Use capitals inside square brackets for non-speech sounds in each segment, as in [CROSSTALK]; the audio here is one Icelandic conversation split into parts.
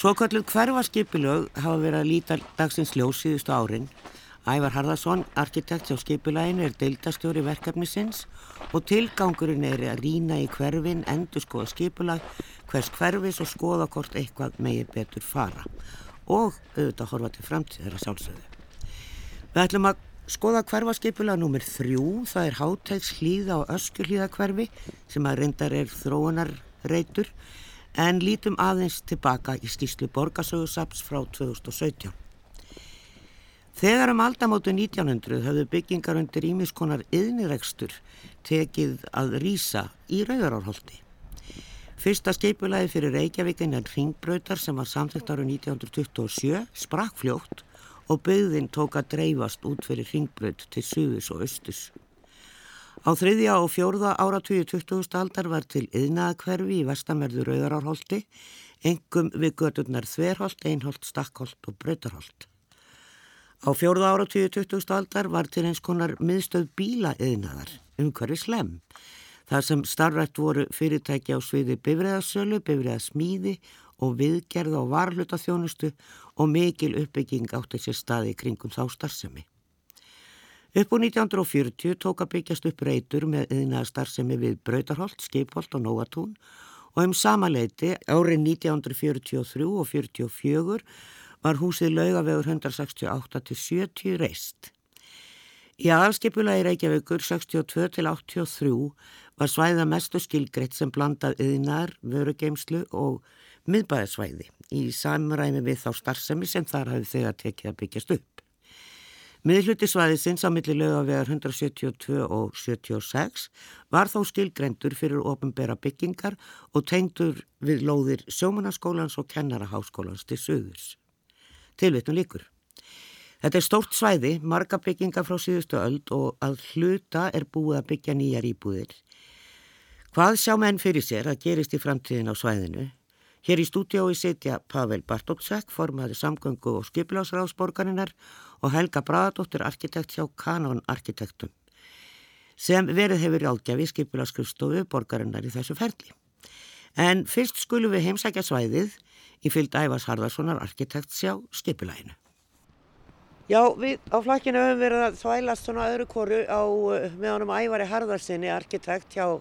Svokvöldluð hverfaskipilög hafa verið að líta dagsins ljós síðustu árin. Ævar Harðarsson, arkitekt á skipilæginu, er deildastjóri verkefnisins og tilgangurinn er að rína í hverfin, endur skoða skipilag, hvers hverfis og skoða hvort eitthvað megir betur fara og auðvitað horfa til framtíðar að sjálfsögðu. Við ætlum að skoða hverfaskipilag nr. 3, það er hátægs hlýða og öskulíða hverfi sem að reyndar er þróunarreitur en lítum aðeins tilbaka í skýslu borgarsögursaps frá 2017. Þegar um aldamótu 1900 höfðu byggingar undir ímiskonar yðniregstur tekið að rýsa í Rauðarárholti. Fyrsta skeipulagi fyrir Reykjavíkin er ringbröytar sem var samþygt áru 1927, sprakk fljótt og byggðin tók að dreifast út fyrir ringbröyt til suðus og austus. Á þriðja og fjórða áratvíu 20. aldar var til yðnaðakverfi í vestamerðu Rauðarárholti, engum við gödurnar Þverholt, Einholt, Stakkholt og Brautarholt. Á fjórða áratvíu 20. aldar var til eins konar miðstöð bíla yðnaðar, umhverfi slem. Það sem starfrætt voru fyrirtæki á sviði bifræðasölu, bifræðasmíði og viðgerð á varhlutaþjónustu og mikil uppbygging átti sér staði kringum þá starfsemi. Upp úr 1940 tók að byggjast upp reytur með yðnaða starfsemi við Brautarholt, Skipholt og Nóatún og um samaleiti árið 1943 og 1944 var húsið laugavegur 168-70 reist. Í aðalskipulagi Reykjavíkur 62 til 83 var svæða mestu skilgreitt sem blandað yðnar, vörugeimslu og miðbæðasvæði í samræmi við þá starfsemi sem þar hafði þegar tekið að byggjast upp. Miðluti svæðisins á milli lögavegar 172 og 76 var þó skilgrendur fyrir ofinbera byggingar og tengdur við lóðir sjómanaskólans og kennaraháskólans til söðurs. Tilvitnum líkur. Þetta er stórt svæði, marga byggingar frá síðustu öld og að hluta er búið að byggja nýjar íbúðir. Hvað sjá menn fyrir sér að gerist í framtíðin á svæðinu? Hér í stúdiói setja Pavel Bartótsek, formaði samgöngu og skiplásráðsborgarinnar og Helga Bradóttir, arkitekt hjá Kanon Arkitektum, sem verið hefur ágjafi skipularskrifstofu borgarinnar í þessu ferli. En fyrst skulum við heimsækja svæðið í fylgd Ævars Harðarssonar arkitekt sjá skipulæginu. Já, við á flakkinu höfum verið að þvælast svona öðru koru á meðanum Ævari Harðarssoni, arkitekt hjá,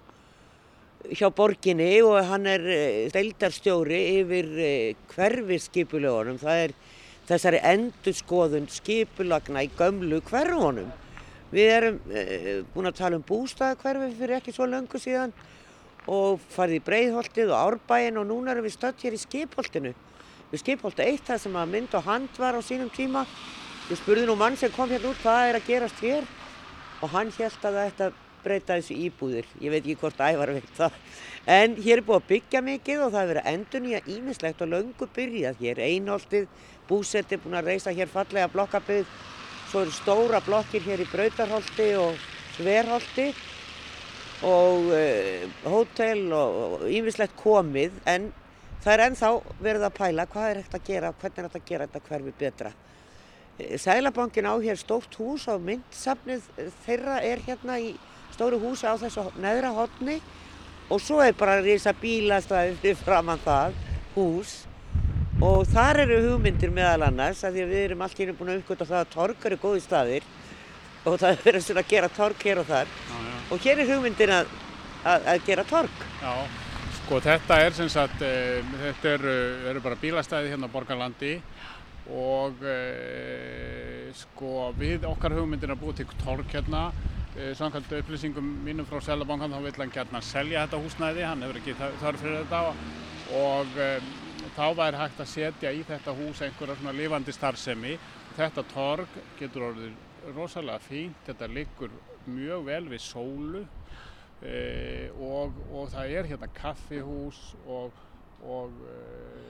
hjá borginni og hann er deildarstjóri yfir hverfi skipulögunum. Það er þessari endurskoðun skipulagna í gömlu hverfunum. Við erum e, búin að tala um bústæðakverfi fyrir ekki svo löngu síðan og farið í Breiðholtið og Árbæin og núna erum við stödd hér í Skipholtinu. Við Skipholti eitt það sem að mynd og hand var á sínum tíma. Við spurðum nú mann sem kom hérna út hvað er að gerast hér og hann held að þetta breyta þessu íbúðir. Ég veit ekki hvort ævar veit það. En hér er búið að byggja mikið og það er verið að endur nýja ímislegt og löngu byrjað hér. Einholtið, búsetti, búin að reysa hér fallega blokkabið. Svo eru stóra blokkir hér í Brautarholti og Sverholti og uh, hótel og ímislegt komið. En það er ennþá verið að pæla hvað er hægt að gera, hvernig er hægt að gera þetta hverfi betra. Sælabankin á hér stórt hús á myndsafnið þeirra er hérna í stóru húsi á þessu neðra hodni og svo er bara reysa bílastæði [LAUGHS] framann það hús og þar eru hugmyndir meðal annars að því að við erum allt hérna búin að uppgöta það að torg eru góði staðir og það [LAUGHS] verður svona að gera torg hér og þar já, já. og hér er hugmyndir að, að, að gera torg. Já, sko þetta er sem sagt, e, þetta eru, eru bara bílastæði hérna á Borgarlandi og e, sko við okkar hugmyndir að búið til torg hérna samkvæmt upplýsingum mínum frá Sælabankan þá vil hann gætna selja þetta húsnæði, hann hefur ekki þarf fyrir þetta. Og um, þá væri hægt að setja í þetta hús einhverja svona lifandi starfsemi. Þetta torg getur orðið rosalega fínt, þetta liggur mjög vel við sólu. E, og, og það er hérna kaffihús og og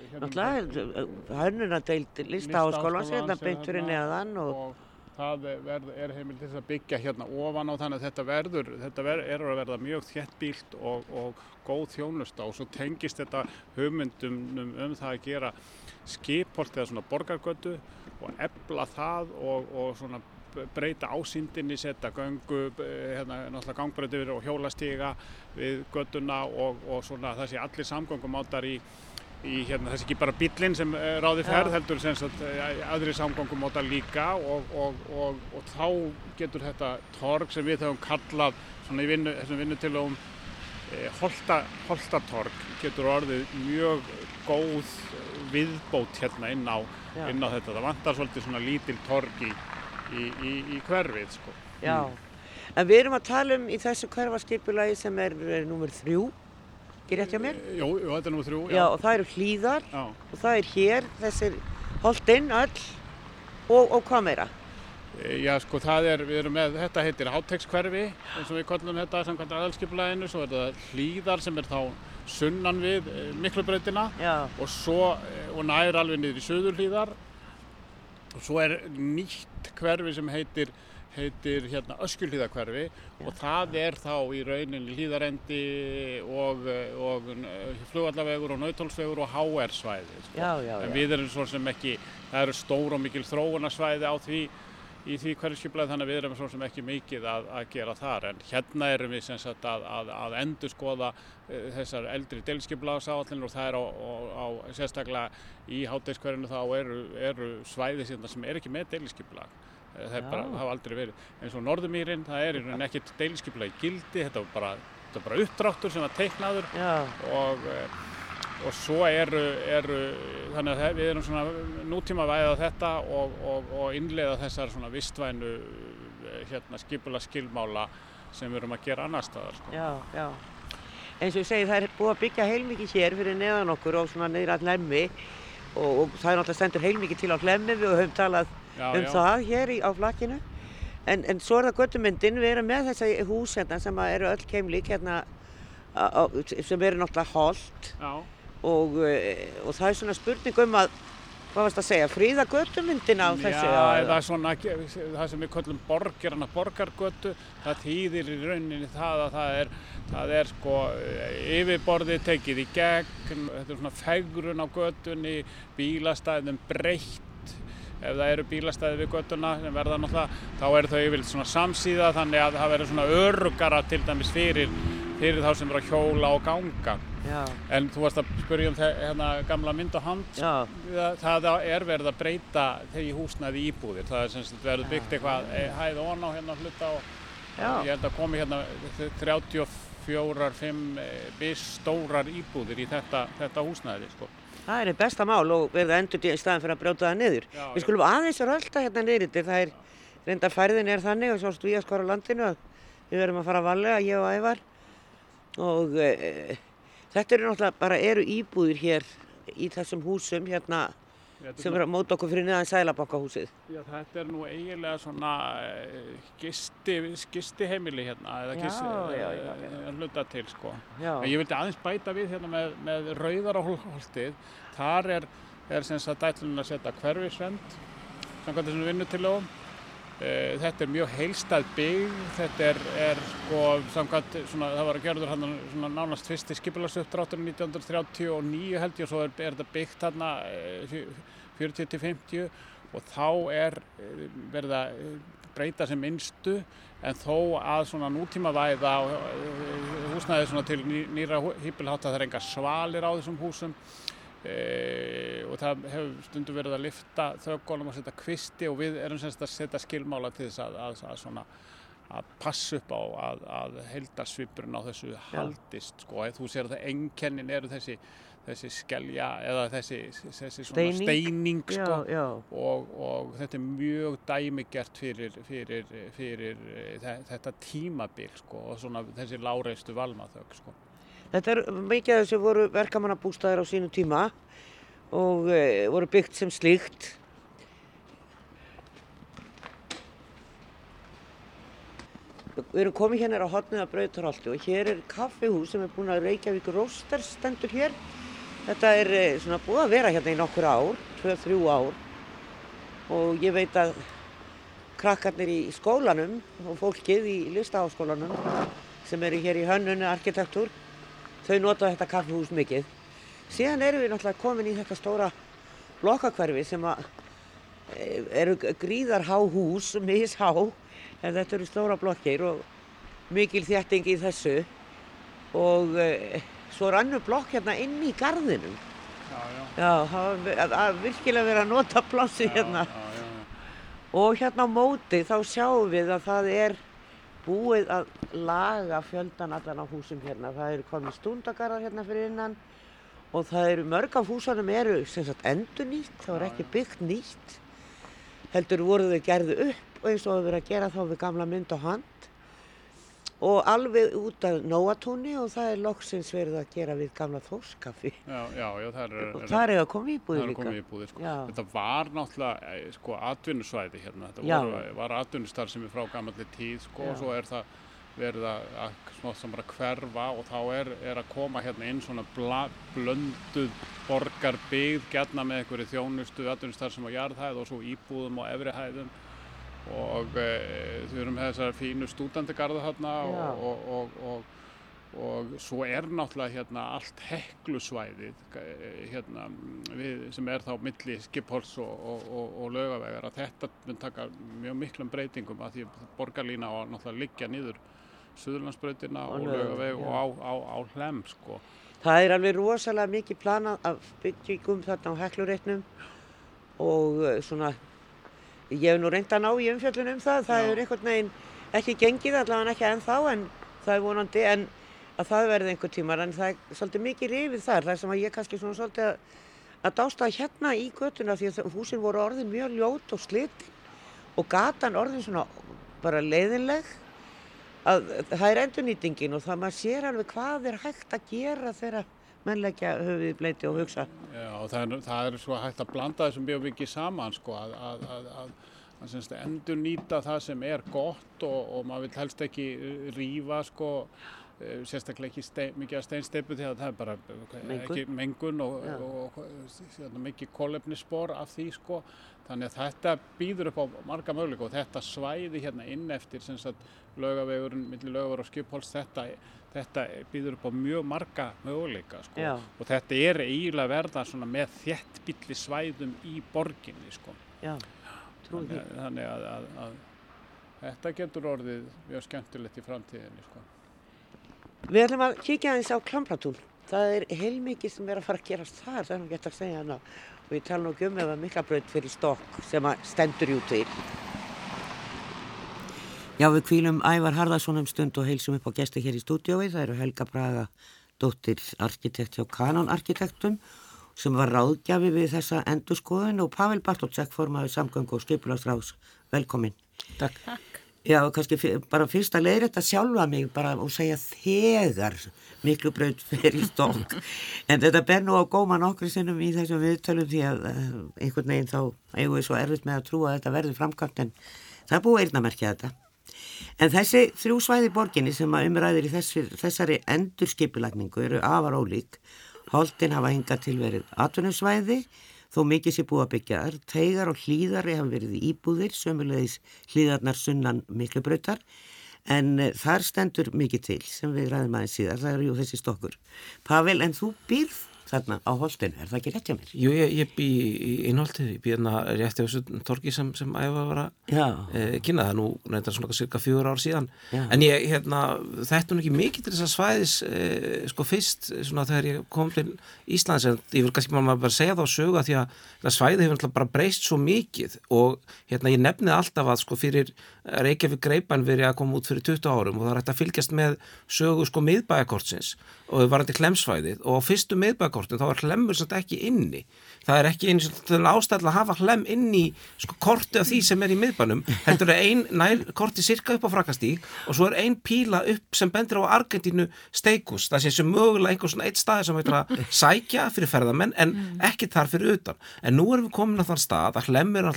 hérna Náttúrulega, hörnuna deilt listaháskólan hérna beint fyrir neðan og, og það verð, er heimil til að byggja hérna ofan á þannig að þetta verður, þetta ver, er að verða mjög þjettbílt og, og góð þjónusta. Og svo tengist þetta hugmyndum um, um það að gera skipholt eða svona borgargötu og ebla það og, og svona breyta ásýndinni, setja gangu, hérna náttúrulega gangbröður og hjólastíga við göttuna og, og svona sé allir samgöngum áttar í í hérna, þessi ekki bara bílinn sem uh, ráði ferð, heldur sem sagt uh, aðri samgangumóta líka og, og, og, og þá getur þetta torg sem við höfum kallað svona í vinnu, þessum vinnutilögum uh, holta, holtatorg getur orðið mjög góð viðbót hérna inn á, inn á þetta. Það vantar svolítið svona lítil torg í, í, í, í hverfið sko. Já, en við erum að tala um í þessu hverfaskipulagi sem er, er nummer þrjú, ekki rétt hjá mér? Jú, jú, þetta er nummer þrjú, já. Já, og það eru hlýðar Já. og það er hér, þessir holtinn öll og, og hvað meira? E, Já, sko, það er, við erum með, þetta heitir hátekskverfi, eins og við kollum þetta samkvæmt aðalskipulaginu, svo er þetta hlýðar sem er þá sunnan við e, miklubrautina og svo, og nær alveg niður í söður hlýðar og svo er nýtt hverfi sem heitir heitir hérna Öskjulíðakverfi og það er þá í rauninni hlýðarendi og, og flugallavegur og nautólsvegur og HR svæði sko. já, já, en já. við erum svo sem ekki, það eru stór og mikil þróunarsvæði á því í því hverfiskiplega þannig að við erum svo sem ekki mikið að, að gera þar en hérna erum við sem sagt að, að, að endur skoða þessar eldri deilskipulagsáallinur og það er á, á, á sérstaklega í háteiskverðinu þá eru, eru svæði sérna sem er ekki með deilskipulag það er bara, hafa aldrei verið eins og Norðumýrin, það er í rauninni ekkert deilskipulag í gildi, þetta var bara, bara uppdráttur sem var teiknaður og, eh, og svo eru, eru þannig að við erum svona nútíma væða þetta og, og, og innleiða þessar svona vistvænu eh, hérna skipula skilmála sem við erum að gera annar staðar sko. já, já. Eins og ég segi, það er búið að byggja heilmikið hér fyrir neðan okkur og svona niður að hlemmi og, og það er náttúrulega stendur heilmikið til á hlemmi, við höfum talað Já, um já. það hér í, á flakkinu. En, en svo er það göttumyndin, við erum með þessa hús hérna sem eru öll keimlík hérna, á, sem eru náttúrulega Já, og, eh, og það er svona spurning um að, hvað varst að segja, fríða göttumyndina á þessu? Já, eða svona, það sem við köllum borgarna borgargötu, það þýðir í rauninni það að það er, það er sko yfirborðið tekið í gegn, þetta er svona fegrun á götunni, bílastæðum breytt, ef það eru bílastæði við götuna sem verða náttúrulega, þá eru þau yfirleitt svona samsíða þannig að það verður svona örugara til dæmis fyrir, fyrir þá sem eru að hjóla og ganga. Já, En þú varst að spyrja um þe- hérna gamla mynd og hand já, Það er verið að breyta þegar húsnaði íbúðir. Það er sem sagt verið byggt eitthvað eh, hæð og á hérna hluta og Já. ég held að komi hérna 34, 5 bis stórar íbúðir í þetta, þetta húsnaði. Sko. Það er besta mál og verða endur í staðin fyrir að brjóta það niður. Já, Við skulum aðeins rölda hérna niður yfir, það er, reynda færðin er þannig og svo stvíja skora landinu að við verðum að fara valega, ég og Ævar. Og e, þetta eru náttúrulega bara eru íbúðir hér í þessum húsum hérna Er sem eru að móta okkur fyrir neðan sælabakkahúsið. Já, þetta er nú eiginlega svona eh, gisti, gisti heimili hérna, eða gisti, eh, hluta til sko. Já, En ég vildi aðeins bæta við hérna með, með rauðaraholtið. Þar er, er sem sagt ætlunin að setja hverfisvend, samkvæmt þessum vinnutilögum. E, þetta er mjög heilstæð byggð, þetta er, er sko, samkvæmt, svona, það var að gerður hann svona nánast fyrsti skipulagsuppdráttur 1939 held ég og svo er, er þetta byggt hérna e, 40-50 og þá er e, verið að breyta sem minnstu en þó að svona nútíma væða húsnæði svona til ný, nýra hýpilhátta það er enga svalir á þessum húsum e, og það hefur stundum verið að lifta þöggunum og setja kvisti og við erum semst að setja skilmála til þess að, að, að svona að passa upp á að, að heldarsvipurinn á þessu haldist sko, þú sér að það enkennin eru þessi þessi skelja eða þessi, þessi Steining. steining sko, já, já. og, og þetta er mjög dæmigert fyrir, fyrir, fyrir þe- þetta tímabil sko, og svona þessi láreistu valmaþögg sko. Þetta er mikið af þessu voru verkamannabústæðir á sínu tíma og e, voru byggt sem slíkt. Við erum komið hérna á hotnið að Brautarholti og hér er kaffihús sem er búin að Reykjavík Róster stendur hér. Þetta er e, svona búið að vera hérna í nokkur ár, 2-3 ár og ég veit að krakkarnir í skólanum og fólkið í listaháskólanum sem eru hér í hönnunni arkitektúr þau nota þetta kaffihús mikið. Síðan erum við náttúrulega komin í þetta stóra blokkakverfi sem e, eru gríðarhá hús, mishá, en þetta eru stóra blokkir og mikil þjætting í þessu og e, svo er annu blokk hérna inn í garðinum. Já, já. Já, það var virkilega verið að nota plássi hérna. Já, já, já. Og hérna á móti þá sjáum við að það er búið að laga fjöldan allan á húsum hérna. Það eru komin stundagarðar hérna fyrir innan og það eru mörg af húsunum eru sem sagt endur nýtt, það var ekki byggt nýtt. Heldur voru þau gerðu upp og eins og þau verið að gera þá við gamla mynd og hand og alveg út af Nóatúni og það er loksins verið að gera við gamla er, Og það er að koma er líka. komið í búið, sko. Þetta var náttúrulega, eh, sko, atvinnusvæði hérna, þetta Já. voru, var atvinnustar sem er frá gamalli tíð, sko, og svo er það verið að, að smátt sem bara hverfa og þá er, er að koma hérna inn svona bla, blönduð borgarbyggð, gætna með einhverju þjónustu, atvinnustar sem á jarðhæð og svo íbúðum og efri hæðum og e, þau erum þessar fínu stúdandigarða hérna og, og, og, og, og svo er náttúrulega hérna allt heklusvæðið eh, hérna, við, sem er þá milli skiphols og, og, og, og laugavegar að þetta mun taka mjög miklum breytingum að því borgarlína á náttúrulega liggja niður Suðurlandsbrautina Og laugaveg já. og á, á, á hlem sko. Það er alveg rosalega mikið planað af byggingum þarna á heklureitnum og eh, svona, ég hef nú reynd að ná í umfjöllun um það, það er einhvern veginn ekki gengið, allavega ekki ennþá, en það er vonandi en að það verði einhver tímar, en það er svolítið mikið rifið þar, það er sem að ég kannski svona svolítið að, að dásta hérna í göttuna því að húsin voru orðin mjög ljót og slitin og gatan orðin svona bara leiðinleg að það er endurnýtingin og það maður sér alveg hvað er hægt að gera þegar mennleggja höfuð í bleiti og hugsa. Já, og það er, það er svo hægt að blanda þessum mjög mikið saman sko, að, að, að, að, endur nýta það sem er gott og, og maður vil helst ekki rífa sko, sérstaklega ekki stein, mikið af steinsteipu því að það er bara eh, Mengun. ekki mengun og, og, og mikið kolefnisspor af því sko. Þannig að þetta býður upp á marga möguleika og þetta svæði hérna inn eftir sem sagt laugavegurinn, milli laugavegur og skiphols, þetta, þetta býður upp á mjög marga möguleika sko. Já. Og þetta er eiginlega verða svona með þéttbylli svæðum í borginni sko. Já, trúi því. Þannig, þannig að, að, að þetta getur orðið mjög skemmtilegt í framtíðinni sko. Við ætlum að kíkja aðeins á Klampratún. Það er heilmikið sem er að fara að gerast þar, það er nú gett að segja hana. Og ég tala nú ekki um ef að miklabraut fyrir stokk sem að stendur jú til. Já, við kvílum Ævar Harðarsson um stund og heilsum upp á gesti hér í stúdiói. Það eru Helga Braga, dóttir arkitekt hjá Canon Arkitektum sem var ráðgjafi við þessa endurskoðun og Pavel Bartótsek formaði samgöngu og skipulagsráðs. Velkomin. Takk. Já, kannski bara fyrst að leiða þetta sjálfa mig bara og segja þegar miklu braut fyrir stokk. [LAUGHS] En þetta ber nú á góma nokkru sinnum í þessum viðtölum því að uh, einhvern veginn þá eigum við svo erfitt með að trúa að þetta verður framkvæmt en það er búið eirnamerkja þetta. En þessi þrjú svæði borginni sem að umræðir í þessir, þessari endurskipulagningu eru afar ólík. Holtin hafa hingað til verið atvinnusvæði, þó mikið sé búið að byggja þar. Teigar og hlýðari hafa verið íbúðir, sömulegis hlýðarnar sunnan miklubrautar. En uh, þar stendur mikið til sem við ræðum aðeins síðar, það eru jú þessi stokkur. Pavel, en þú býrð þarna á Holtinu, er það ekki rétt hjá mér? Jú, ég, ég bý í innholtið, ég bý hérna rétti á þessu torki sem, sem æfa að Já. e, kynna það nú, nefndar svona cirka fjögur ár síðan. Já. En ég, hérna, þetta er ekki mikið til þess að svæðis, e, sko fyrst, svona þegar ég kom til Íslands, en ég vil kannski maður bara segja það á sögu að því að það svæði hefur bara breyst svo mikið og hérna ég nefnið alltaf að sko fyrir Reykjavík greipan verið að koma út fyrir 20 árum og það er hægt að fylgjast með sögu sko miðbæjakortsins og það var hægt klemsvæðið og á fyrstu miðbæjakortin þá var hlemur samt ekki inni. Það er ekki eins og ástæðilega að hafa hlem inn í sko korti af því sem er í miðbænum heldur er ein nær korti cirka upp á frakastík og svo er ein píla upp sem bendir á Argentínu steikus það sé sem mögulega einhver svona eitt stað sem heitir að sækja fyrir ferðamenn en ekki þar fyrir utan. En nú erum við komin á þann stað að hlemur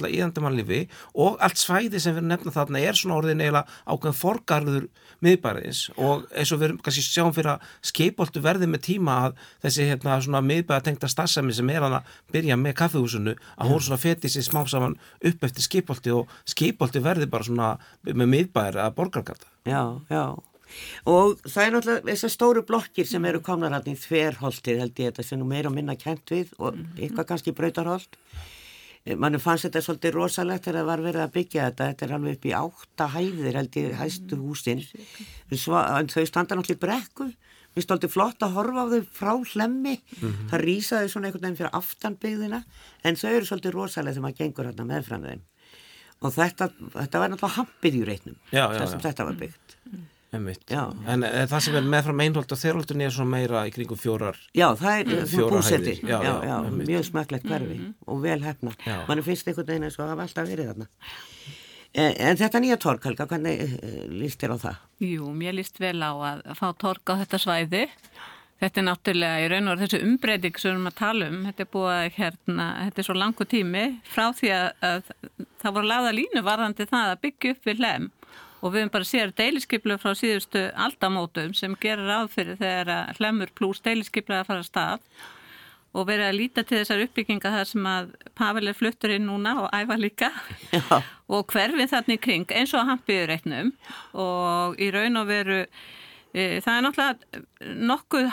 er þarna er svona orðin eiginlega ákveðin forgarður miðbæriðins og eins og við erum kannski sjáum fyrir að skipoltu verði með tíma að þessi hérna svona miðbæða tengda starfsemi sem er hann að byrja með kaffehúsinu að hún svona feti sér smá saman upp eftir skipolti og skipolti verði bara svona með miðbæðir að borgargarta. Já, já. Og það er náttúrulega þessar stóru blokkir sem eru komnar hann í þverholtið held ég þetta sem nú meira og minna kent við og eitthvað kannski brautarholt. Manni fannst þetta svolítið rosalegt þegar það var verið að byggja þetta. Þetta er alveg upp í átta hæðir held ég hæstu húsin. Sva- En þau standa náttúrulega í brekku Mér stolti flott að horfa á þau frá hlemmi, Mhm. það rýsaði svona einhvern veginn fyrir aftan byggðina, en þau eru svolítið rosalega þegar maður gengur hérna meðfram þeim. Og þetta, þetta var náttúrulega hampið í reitnum, já. þetta var byggt. En það sem er meðfram einholt og þerholdunni er svona meira í kringum fjórar Já, það er mm. Fjórar búsetti, já, já, já, mjög smekklegt hverfi og vel hefna. Mann finnst einhvern veginn eins og það hafa alltaf verið þarna. En, en þetta nýja tork, Helga, hvernig uh, líst þér á það? Jú, mér líst vel á að fá tork á þetta svæði. Þetta er náttúrulega í raun og þessu umbreyting sem við erum að tala um. Þetta er búið að hérna, þetta er svo langu tími frá því að, að það voru laða línu varðandi það að byggja upp við lem og við höfum bara séð deiliskiplu frá síðustu aldamótum sem gerir ráð fyrir þegar að hlemur pluss deiliskiplu að fara að stað og verið að líta til þessar uppbygginga þar sem að Pavel er fluttur inn núna og æfa líka Já. og hverfið þarna í kring eins og hampiðureiknum og í raun og veru það er náttúrulega nokkuð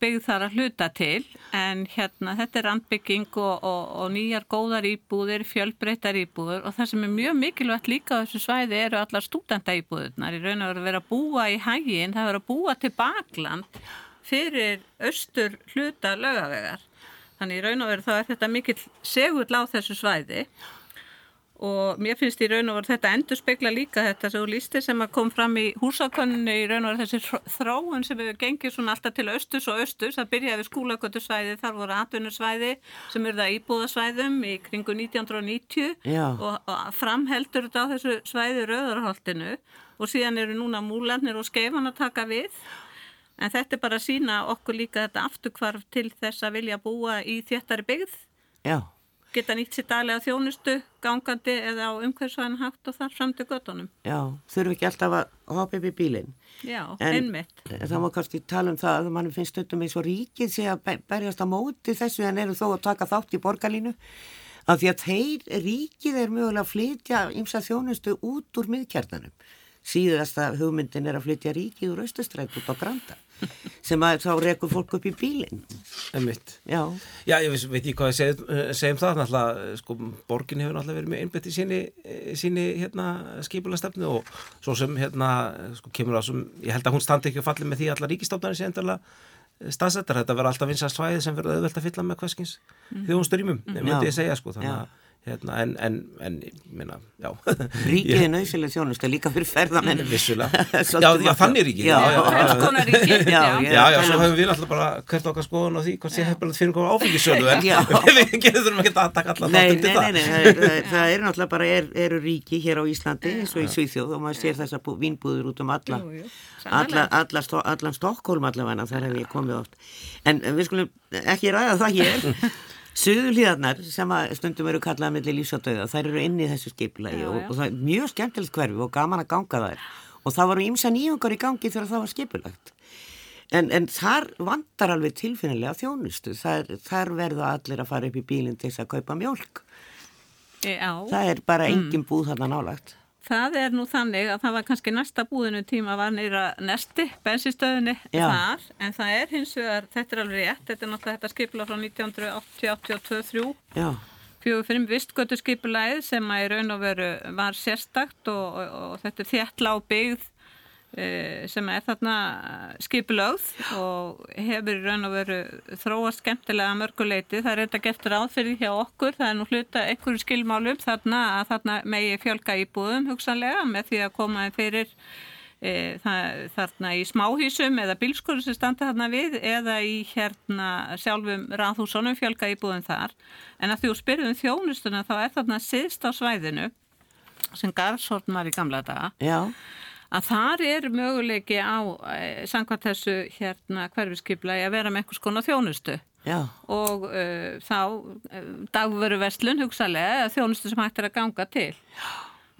byggð þar að hluta til en hérna þetta er randbygging og, og, og nýjar góðar íbúðir, fjölbreytar íbúður og það sem er mjög mikilvægt líka á þessu svæði eru allar stúdenda íbúðurnar í raun og veru að vera að búa í hægin, það er að vera að búa til bakland fyrir austur hluta lögavegar. Þannig í raun og veru þá er þetta mikill segull á þessu svæði og mér finnst í raun og veru þetta endur spekla líka þetta þú lísti sem að kom fram í húsakönninu í raun og veru þessi þró- þróun sem hefur gengið svona alltaf til austus og austus. Það byrjaði við skúlagötusvæði, þar voru atvinnusvæði sem eru það íbúðasvæðum í kringu 1990 Já. og, og framheldur þetta á þessu svæði rauðarholtinu og síðan eru núna múlarnir og skeifan að taka við. En þetta er bara að sína okkur líka þetta afturkvarf til þess að vilja búa í þéttari byggð, Já, geta nýtt sér daglega þjónustu, gangandi eða á umhverfsvæðan hátt og þar fram til göttunum. já, þurfi ekki alltaf að hoppa upp í bílinn. Já, En- einmitt. Það má kannski tala um það að mann finnst stundum eins og ríkið sé að be- berjast á móti þessu en eru þó að taka þátt í borgarlínu af því að þeir ríkið er mögulega að flytja ymsa þjónustu út úr miðkjarnanum. Síðasta hugmyndin er að flytja ríkið úr austustrætt út á Granda sem að þá rekur fólk upp í bílinn. Einmitt. Já, Já, ég veist, veit ekki hvað ég segi, eh, segi um það, náttúrulega, sko, borgin hefur náttúrulega verið með einbætt í síni, eh, síni, hérna, skipulastefnu og svo sem, hérna, sko, kemur á sem, ég held að hún standi ekki að falli með því að alla ríkistofnarnir sé endalega staðsettar, þetta verður alltaf vinsast svæði sem verður auðvelt að fylla með hverskins þjóðunstyrjumum, mm myndi ég segja, sko, þannig að, hérna, en, en, en, minna, já. ríkið er nöðsileg þjónustu líka fyrir ferðamenn. Vissulega. [LAUGHS] Já, já, þannig ríkið, Já, já, já, já. Hvers konar ríki? Já, ég- svo um- hefum við alltaf bara hvert okkar skoðun á því hvort sé hefðilegt fyrir einhverjum áfengisölu en [LAUGHS] við getum ekki að taka alla Nei, þátt nei, nei, það. nei, það er, náttúrulega bara, er, eru ríki hér á Íslandi eins og í Svíþjóð og maður sér þessar bú- vínbúður út um alla, allan Stokkólm allavega, þar hef ég komið oft. En við skulum ekki ræða það hér. [LAUGHS] Suðurlíðarnar sem að stundum eru kallað milli lífsátauða, þær eru inn í þessu skipulagi og, og það er mjög skemmtilegt hverfi og gaman að ganga þær og það voru ímsa nýjungar í gangi þegar það var skipulagt. En, en þar vandar alveg tilfinnilega þjónustu, þar, þar verða allir að fara upp í bílinn til þess að kaupa mjólk. Já, Það er bara engin búð þarna nálagt. Það er nú þannig að það var kannski næsta búðinu tíma var nýra nesti, bensinstöðinni þar, en það er hins vegar, þetta er alveg rétt, þetta er náttúrulega þetta skipula frá 1980-82-3 Já, fjögur fyrir vistgötu skipulæð sem að í raun og veru var sérstakt og, og, og þetta er þéttla á byggð eh, sem er þarna skipulögð og hefur í raun og veru þróast skemmtilega mörguleiti. Það er þetta gert ráð fyrir hjá okkur, það er nú hluta einhverju skilmálum þarna að þarna megi fjölga íbúðum hugsanlega með því að koma fyrir e, það, þarna í smáhísum eða bílskurðu sem standa þarna við eða í hérna sjálfum ráðhúsunum fjölga íbúðum þar. En að því þú spyrðum þjónustuna þá er þarna siðst á svæðinu sem Garðshorn var í gamla daga. Já, að þar er möguleiki á e, samkvæmt þessu hérna hverfiskipla að vera með einhvers konar þjónustu. Já, og uh, þá uh, dagveru verslun hugsalega eða þjónustu sem hægt er að ganga til.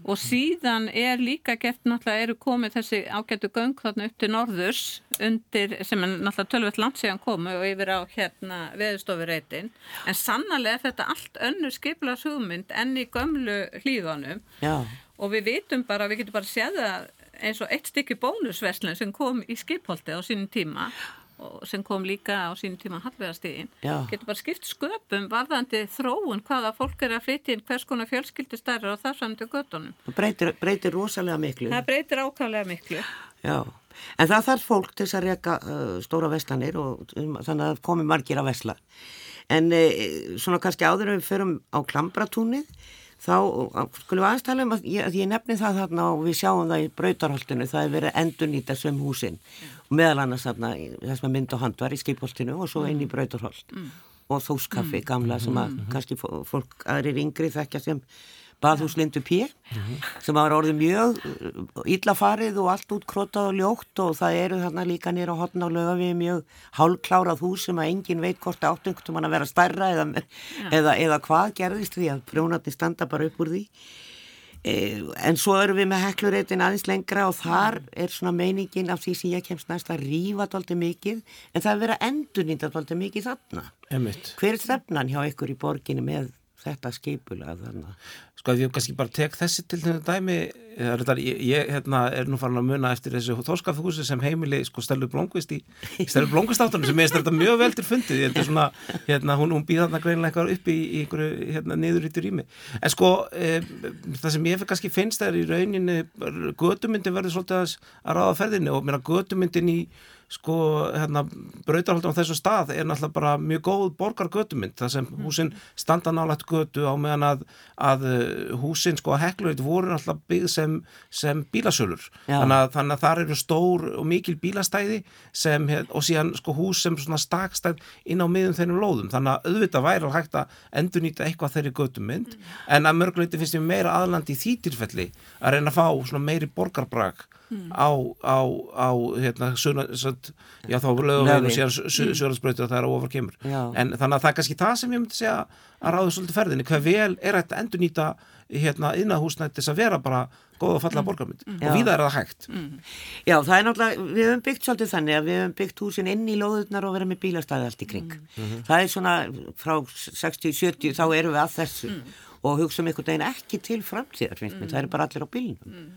Og síðan er líka gert náttúrulega eru komið þessi ágættu göng þarna upp til norðurs undir, sem er náttúrulega tölvöld langt síðan komu og yfir á hérna veðustofurreitin en sannarlega þetta allt önnur skiplas hugmynd enn í gömlu hlýðunum já, og við vitum bara, við getum bara séð það eins og eitt stykki bónusverslun sem kom í skipholti á sínum tíma og sem kom líka á sínum tíma hallvegastíðin, getur bara skipt sköpum varðandi þróun hvaða fólk er að flytja inn hvers konar fjölskyldu stærra og þar samt til göttunum. það breytir, breytir rosalega miklu. Það breytir ákvæmlega miklu. Já, en það þarf fólk til þess að reyka uh, stóra veslanir og um, þannig að komi margir að vesla. En uh, svona kannski áður en við förum á klambratúnið, þá skulum við tala um að ég, að ég nefni það þarna og við sjáum það í brautarholtinu, það er verið endur nýta sem húsin. Og meðal annars þarna þess að mynd og hand var í skipholtinu og svo inn í brautarholt. Mm. og þóskaffi gamla sem að kannski fólk aðrir yngri þekkja sem baðhúslindu P sem var orðið mjög íllafarið uh, og allt útkrótað og ljótt og það eru þarna líka nýra á hotna og löga við mjög hálklárað hús sem að engin veit hvort áttungt um hann að vera stærra eða, eða, eða hvað gerðist því að brjónatni standa bara upp úr því. E, en svo eru við með heklureitin aðeins lengra og þar er svona meiningin af því sem ég kemst næst að rífa doldið mikið en það er verið að endurnýta doldið mikið þarna. Einmitt. hver er stefnan hjá ykkur í borginni með þetta skipula þannig Sko ef ég kannski bara tek þessi til þetta dæmi ég, ég hérna, er nú farin að muna eftir þessu þórskafhúsi sem heimili sko Stelur Blomqvist í [LAUGHS] Stelur Blomqvist áttunum sem ég stærta mjög vel til fundið ég heldur svona, hérna, hún, hún býð þarna greinlega eitthvað upp í, í einhverju hérna, niðurrítur rými. En sko e, það sem ég kannski finnst er í rauninni gödumyndin verður svolítið að, ráða ferðinni og mér að gödumyndin í sko hérna brautarhaldum á þessu stað er náttúrulega bara mjög góð borgargötumynd það sem mm. húsin standa nálægt götu á meðan að, að uh, húsin sko að heklurit voru náttúrulega byggð sem, sem bílasölur þannig að, þannig að þar eru stór og mikil bílastæði sem og síðan sko hús sem svona stakstæð inn á miðum þennum lóðum þannig að auðvitað væri hægt að endurnýta eitthvað þeirri götumynd mm. en að mörguleiti finnst ég meira aðlandi í því tilfelli að reyna að fá svona meiri borgarbrag mm. á, á, á hérna, suna, satt, já þá lögum við sjöðarsbreytur að það er ofar kemur. En þannig að það er kannski það sem ég myndi segja að ráðu svolítið ferðinni, hvað vel er þetta endur nýta hérna innahúsnættis að vera bara góð og falla mm. borgarmynd. Mm. og víða er það hægt. Mm. Já, það er náttúrulega, við höfum byggt svolítið þannig að við höfum byggt húsin inn í lóðurnar og verðum með bílastæði allt í kring. -hmm. það er svona frá 60-70 þá erum við að þessu. Og hugsaum einhvern veginn ekki til framtíðar, það er bara allir á bílnum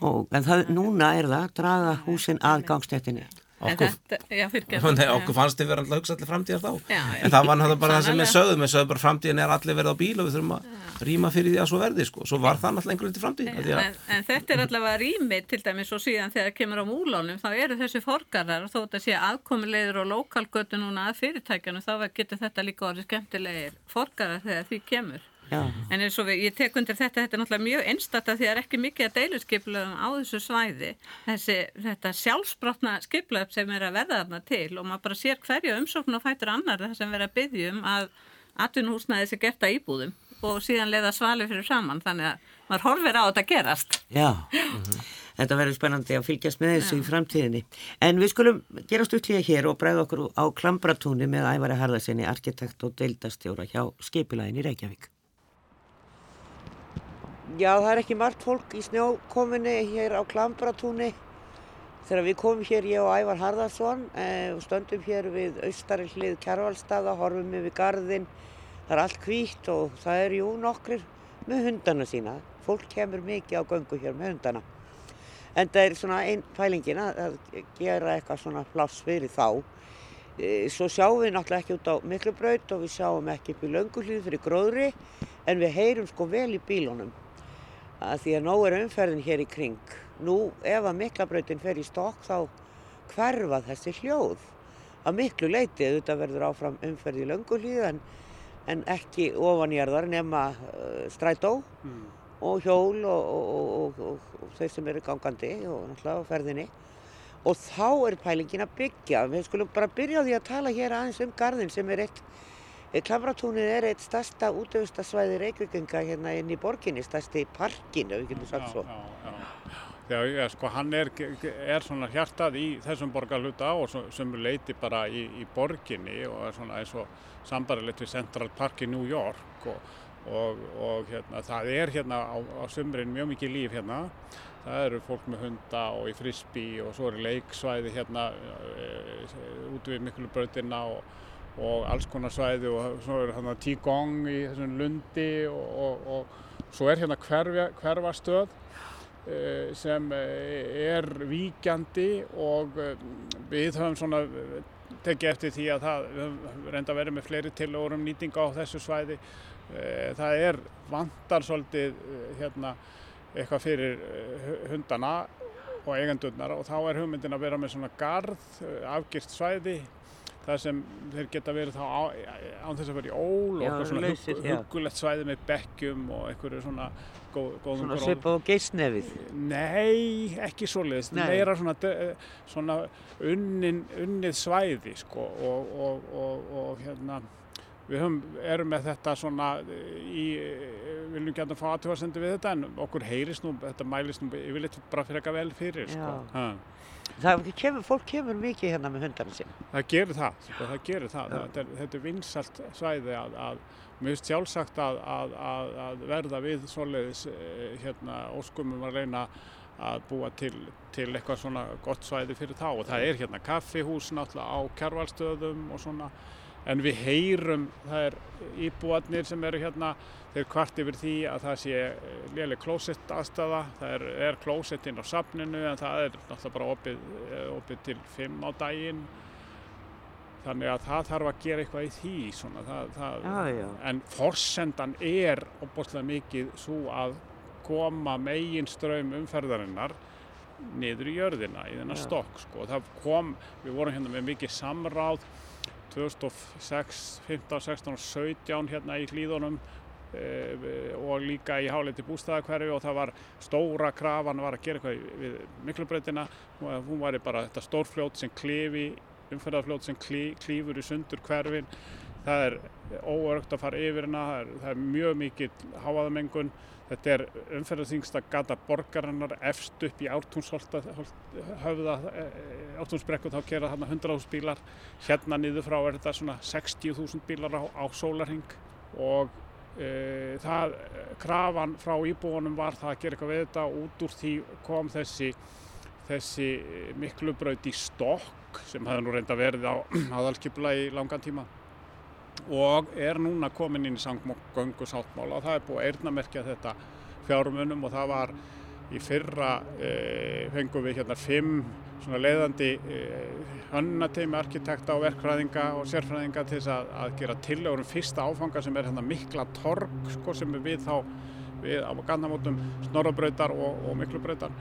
og, en það, núna er það að draga húsin að gangstéttinni. Okkur, já, Nei, okkur fannst þið verið að hugsa allir framtíðar þá. Já, en það var náttúrulega bara það sem við sögðum við sögðum bara framtíðin er allir verið á bíl og við þurfum að rýma fyrir því að svo verði sko. svo var það náttúrulega einhverjum til framtíð en, en, en þetta er allavega rými til dæmis og síðan þegar það kemur á múlónum þá eru þessi forgarar þó þetta sé aðkomilegður og lokalgötu núna að fyrirtækjanu þá getur þetta líka orðið skemmtilegir forgarar þegar því kemur Já. En eins og við, ég tek undir þetta, þetta er náttúrulega mjög einstata því að það er ekki mikið að deiluskipluðum á þessu svæði. Þessi, þetta sjálfsbrotna skipluðum sem er að verða þarna til og maður bara sér hverju umsókn og fætur annar það sem verða að byggjum að atvinnhúsnaði sé gert að íbúðum og síðan leiða svali fyrir saman þannig að maður horfir á þetta gerast. Já, mm -hmm. þetta verður spennandi að fylgjast með þessu Já. í framtíðinni. En við skulum gerast útlýja hér og bregða okkur á Klambratúni með Ævari Harðarsinni, arkitekt og deildastjóra hjá Skeipilæðin í Reykjavík. Já, það er ekki margt fólk í snjókominni hér á Klambratúni. Þegar við komum hér, ég og Ævar Harðarsson, eh, stöndum hér við austari hlið Kjærvalstaða, horfum við við gardinn. Það er allt hvítt og það er jú nokkrir með hundana sína. Fólk kemur mikið á göngu hér með hundana. En það er svona einn pælingin að gera eitthvað svona pláss fyrir þá. E, svo sjáum við náttúrulega ekki út á miklubraut og við sjáum ekki upp í lönguhlýð fyrir gróðri en við heyrum sko vel í bílunum að því að nóg er umferðin hér í kring. Nú ef að miklabrautin fer í stokk þá hverfa þessi hljóð að miklu leiti auðvitað verður áfram umferð í löngulíð en, en ekki ofanjörðar nema uh, strætó mm. og hjól og, og, og, og þeir sem eru gangandi og náttúrulega ferðinni og þá er pælingin að byggja. Við skulum bara byrja á því að tala hér aðeins um gardin sem er eitt Klamratúnið er eitt stærsta útöfustasvæði Reykjavíkinga hérna inn í borginni, stærsti parkinu, við getum sagt svo. Já, já, já, já sko hann er, er svona hjartað í þessum borgarluta og sem leiti bara í, í borginni og er svona eins og sambarilegt við Central Park í New York og, og, og hérna, það er hérna á, á sömurinn mjög mikið líf hérna. Það eru fólk með hunda og í frisbee og svo eru leiksvæði hérna e, út við Miklubröðina og og alls konar svæði og svo er hérna Qigong í þessum lundi og, og, og svo er hérna hverfa, hverfastöð e, sem er víkjandi og e, við höfum svona tekið eftir því að það reynda að vera með fleiri tilórum nýtinga á þessu svæði. Það er vantar svolítið hérna eitthvað fyrir hundana og eigendurnar og þá er hugmyndin að vera með svona garð, eh, afgirt svæði þar sem þeir geta verið þá á, án þess að vera í ól og eitthvað svona lausir, hugg, já. huggulegt svæði með bekkjum og einhverju svona góð, góðum Svona gróð- svipað og geisnefið. Nei, ekki svoleiðis, Nei. meira svona, svona unnin, unnið svæði sko og, og, og, og hérna við höfum, erum með þetta svona í, viljum gæta að fá aðtöfarsendi við þetta en okkur heyrist nú, þetta mælist nú yfirleitt bara fyrir eitthvað vel fyrir sko. Það kemur, fólk kemur mikið hérna með hundarna sín. Það gerir það, sko, það gerir það, þetta er, þetta er vinsalt svæði að, að mér finnst sjálfsagt að, að, að, að verða við svoleiðis eh, hérna óskumum að reyna að búa til, til eitthvað svona gott svæði fyrir þá. Og það er hérna kaffihús náttúrulega á kjærvalstöðum og svona en við heyrum það er íbúarnir sem eru hérna þeir kvart yfir því að það sé léleg klósett aðstæða það er, er klósett inn á safninu en það er náttúrulega bara opið, eh, opið til fimm á daginn þannig að það þarf að gera eitthvað í því svona, það, það, Já, já. en forsendan er opbúrslega mikið svo að koma megin ströym umferðarinnar niður í jörðina í þennan stokk sko. kom, við vorum hérna með mikið samráð 2006, 15, 16 og 17 hérna í hlýðunum eh, og líka í háleiti bústæðakverfi og það var stóra krafan var að gera eitthvað við miklubreytina hún var bara þetta stórfljót sem klifi umferðarfljót sem klí, klífur í sundur hverfin. Það er óörgt að fara yfir hana það er, það er mjög mikið háaðamengun þetta er umferðarþingsta gata borgarinnar efst upp í ártúnsholta höfða ártúnsbrekku þá kera þarna 100.000 bílar. Hérna niður frá er þetta svona 60.000 bílar á, á sólarhing og e, það, krafan frá íbúunum var það að gera eitthvað við þetta. Og út úr því kom þessi þessi miklubraut í stokk sem hefði nú reynda verið á [CLEARS THROAT] aðalskipula í langan tíma og er núna komin inn í sangmokgöngu sáttmála og það er búið að eyrnamerkja þetta fjármunum og það var í fyrra e, fengum við hérna fimm leiðandi e, hönnateimi arkitekta og verkfræðinga og sérfræðinga til þess að, að gera tillögur um fyrsta áfanga sem er hérna mikla torg sko, sem við þá við á gandamótum snorrabrautar og, og miklubrautar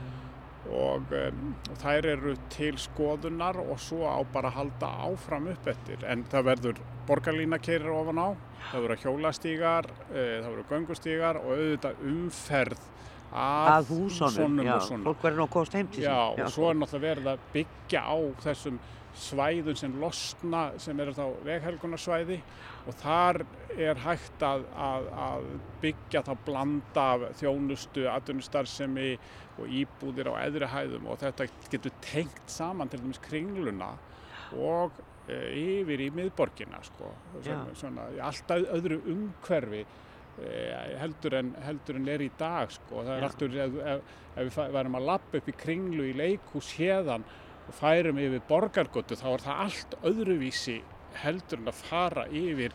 og, um, þær eru til skoðunar og svo á bara að halda áfram upp eftir en það verður borgarlína keirir ofan á það verður hjólastígar, e, það verður göngustígar og auðvitað umferð að, Að húsunum, húsunum já. svona. Fólk verður komast heim til sín. Já, og svo er náttúrulega verið að byggja á þessum svæðum sem losna sem eru þá veghelgunarsvæði og þar er hægt að, að, að byggja þá blanda af þjónustu, atvinnustarfsemi og íbúðir á eðri hæðum. Og þetta getur tengt saman til dæmis kringluna og e, yfir í miðborgina sko, sem, svona, alltaf öðru umhverfi e, heldur, en, heldur en er í dag sko. það er alltaf, ef, ef, ef við værum að lappa upp í kringlu í leikhús hérðan og færum yfir borgargötu þá er það allt öðruvísi heldur en að fara yfir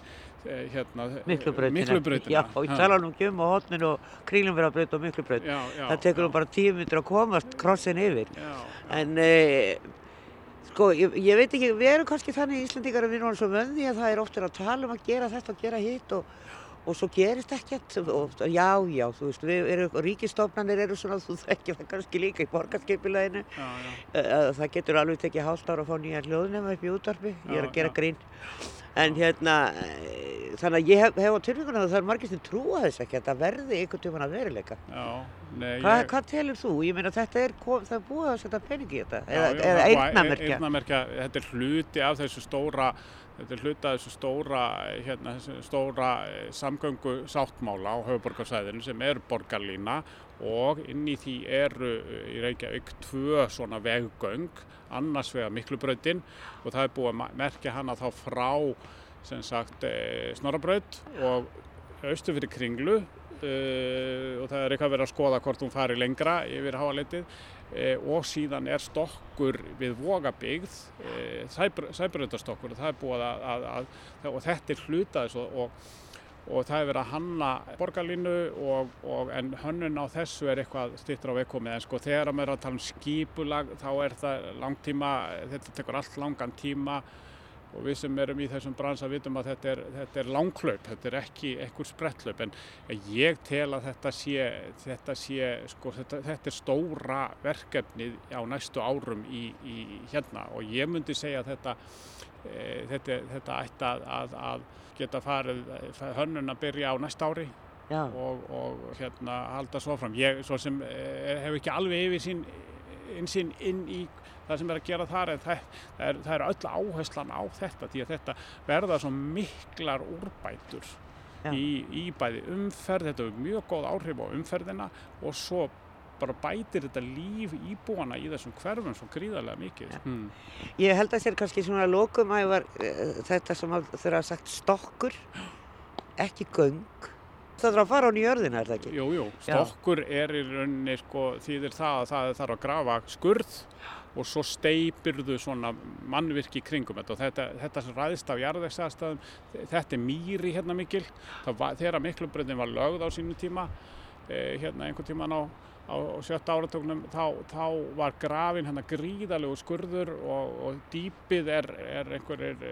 eh, hérna, Miklubrautina. miklubrautina. Já, og ég tala nú ekki um á hotninu og kringlumverðarbraut og miklubraut. já, já, Það tekur já, nú bara tíu myndir að komast krossin yfir. já, En e, sko, ég, ég veit ekki, við erum kannski þannig Íslandingar að við erum alveg svo vöndi að það er oftir að tala um að gera þetta og gera hitt og, og svo gerist ekkert. Og já, já, þú veist, við erum, ríkistofnanir eru svona, þú þekkir það kannski líka í borgarskipileginu, já, já. uh, það getur alveg tekið hálft ára að fá nýja hljóðnema upp í útvarpi, ég er að gera já. grín, en hérna, e, þannig að ég hef, hef á að það er margir sem trúa þess ekki að það verði einhvern tímann að nei, Hvað, hvað telur þú? Ég meina þetta er, kom, það er búið að setja pening í þetta, Já, eða, eða eyrnamerkja, þetta er hluti af þessu stóra þetta er hluti af þessu stóra hérna, þessu stóra eh, samgöngu sáttmála á höfuborgarsæðinu sem er borgarlína og inn í því eru eh, í Reykjavík tvö svona veggöng annars vega miklubrautin og það er búið að merkja hana þá frá sagt eh, Snorrabraut og austu fyrir Kringlu uh, og það er eitthvað verið að skoða hvort hún fari lengra yfir háaleitið uh, og síðan er stokkur við Vogabygð, sæbröndastokkur og það búið að, að, að, og þetta er hlutaðis og, og og það er verið að hanna borgarlínu og, en hönnun á þessu er eitthvað stýttur á vegkomið. En sko þegar maður er að tala um skipulag þá er það langtíma, þetta tekur allt langan tíma og við sem erum í þessum bransa vitum að þetta er, þetta er langklaup, þetta er ekki ekkur sprettlaup. En ég tel að þetta sé, þetta, sé, sko, þetta, þetta er stóra verkefnið á næstu árum í, í hérna. Og ég myndi segja að þetta, e, þetta, þetta ætti að, að, að geta farið hönnun að byrja á næsta ári og, og hérna halda svo fram. Ég svo sem e, hef ekki alveg yfir sín insinn inn í það sem er að gera þar en það, það, er, það er öll áherslan á þetta því að þetta verða svo miklar úrbætur í, í bæði umferð, þetta er mjög góð áhrif á umferðina og svo bara bætir þetta líf íbúana í þessum hverfum svo gríðarlega mikið. Ja. Hmm. Ég held að þér kannski svona lokum að uh, þetta sem þurfa að sagt stokkur, ekki göng Það þarf að fara á nýjörðina, er það ekki? Jú, jú, stokkur Já. er í rauninni sko, þýðir það að það þarf að grafa skurð og svo steipirðu svona mannvirki kringum þetta og þetta, þetta sem ræðist af jarðvegstæðastæðum, þetta er mýri hérna mikil, var, þegar miklubröðin var lögð á sínu tíma, eh, hérna einhvern tíman á á sjötta áratögnum þá, þá var grafin hérna gríðalegu skurður og, og dýpið er, er einhverjir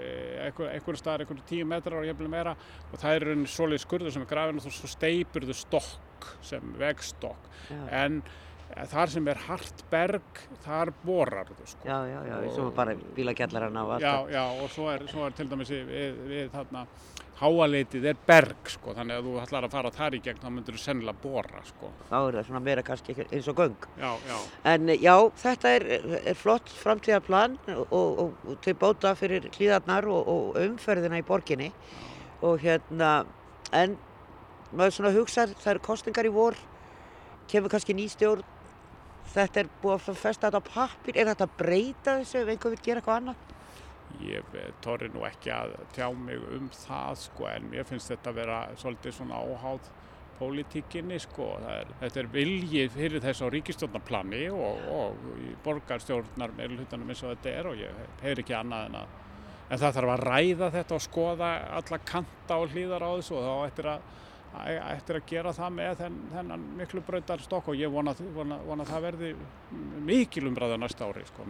einhver, einhver staðar einhverjir tíu metrar og jæfnilega meira. Og það er einn svolítið skurður sem er grafin og svo steipur þau stokk sem vegstokk. Já. en eh, þar sem er hart berg þar borar þau sko. Já, já, já, og bara bílagjallarana og allt Já, já, og svo er, svo er til dæmis við, við þarna háaleitið er berg sko, þannig að þú ætlar að fara þar í gegn þá myndur þú sennilega bóra sko. Þá er það svona meira kannski eins og göng. Já, já. En já, þetta er, er flott framtíðarplan og, og, og til bóta fyrir hlýðarnar og, og umferðina í borginni og hérna, en maður svona hugsaður, það eru kostingar í vor, kemur kannski nýstjórn, þetta er búið að festa þetta á pappir, er þetta að breyta þessu ef einhver vil gera eitthvað annað? Ég torri nú ekki að tjá mig um það sko en mér finnst þetta að vera svolítið svona óháð pólitíkinni sko. Er, þetta er viljið fyrir þess á ríkistjórnarplani og, og borgarstjórnar með hlutanum eins og þetta er og ég heyr ekki annað en að en það þarf að ræða þetta og skoða alla kanta og hlýðar á þessu og þá ættir að, ættir að gera það með þenn, þennan miklu bröytar stokk og ég vona, vona, vona að það verði mikil umræða næsta ári sko.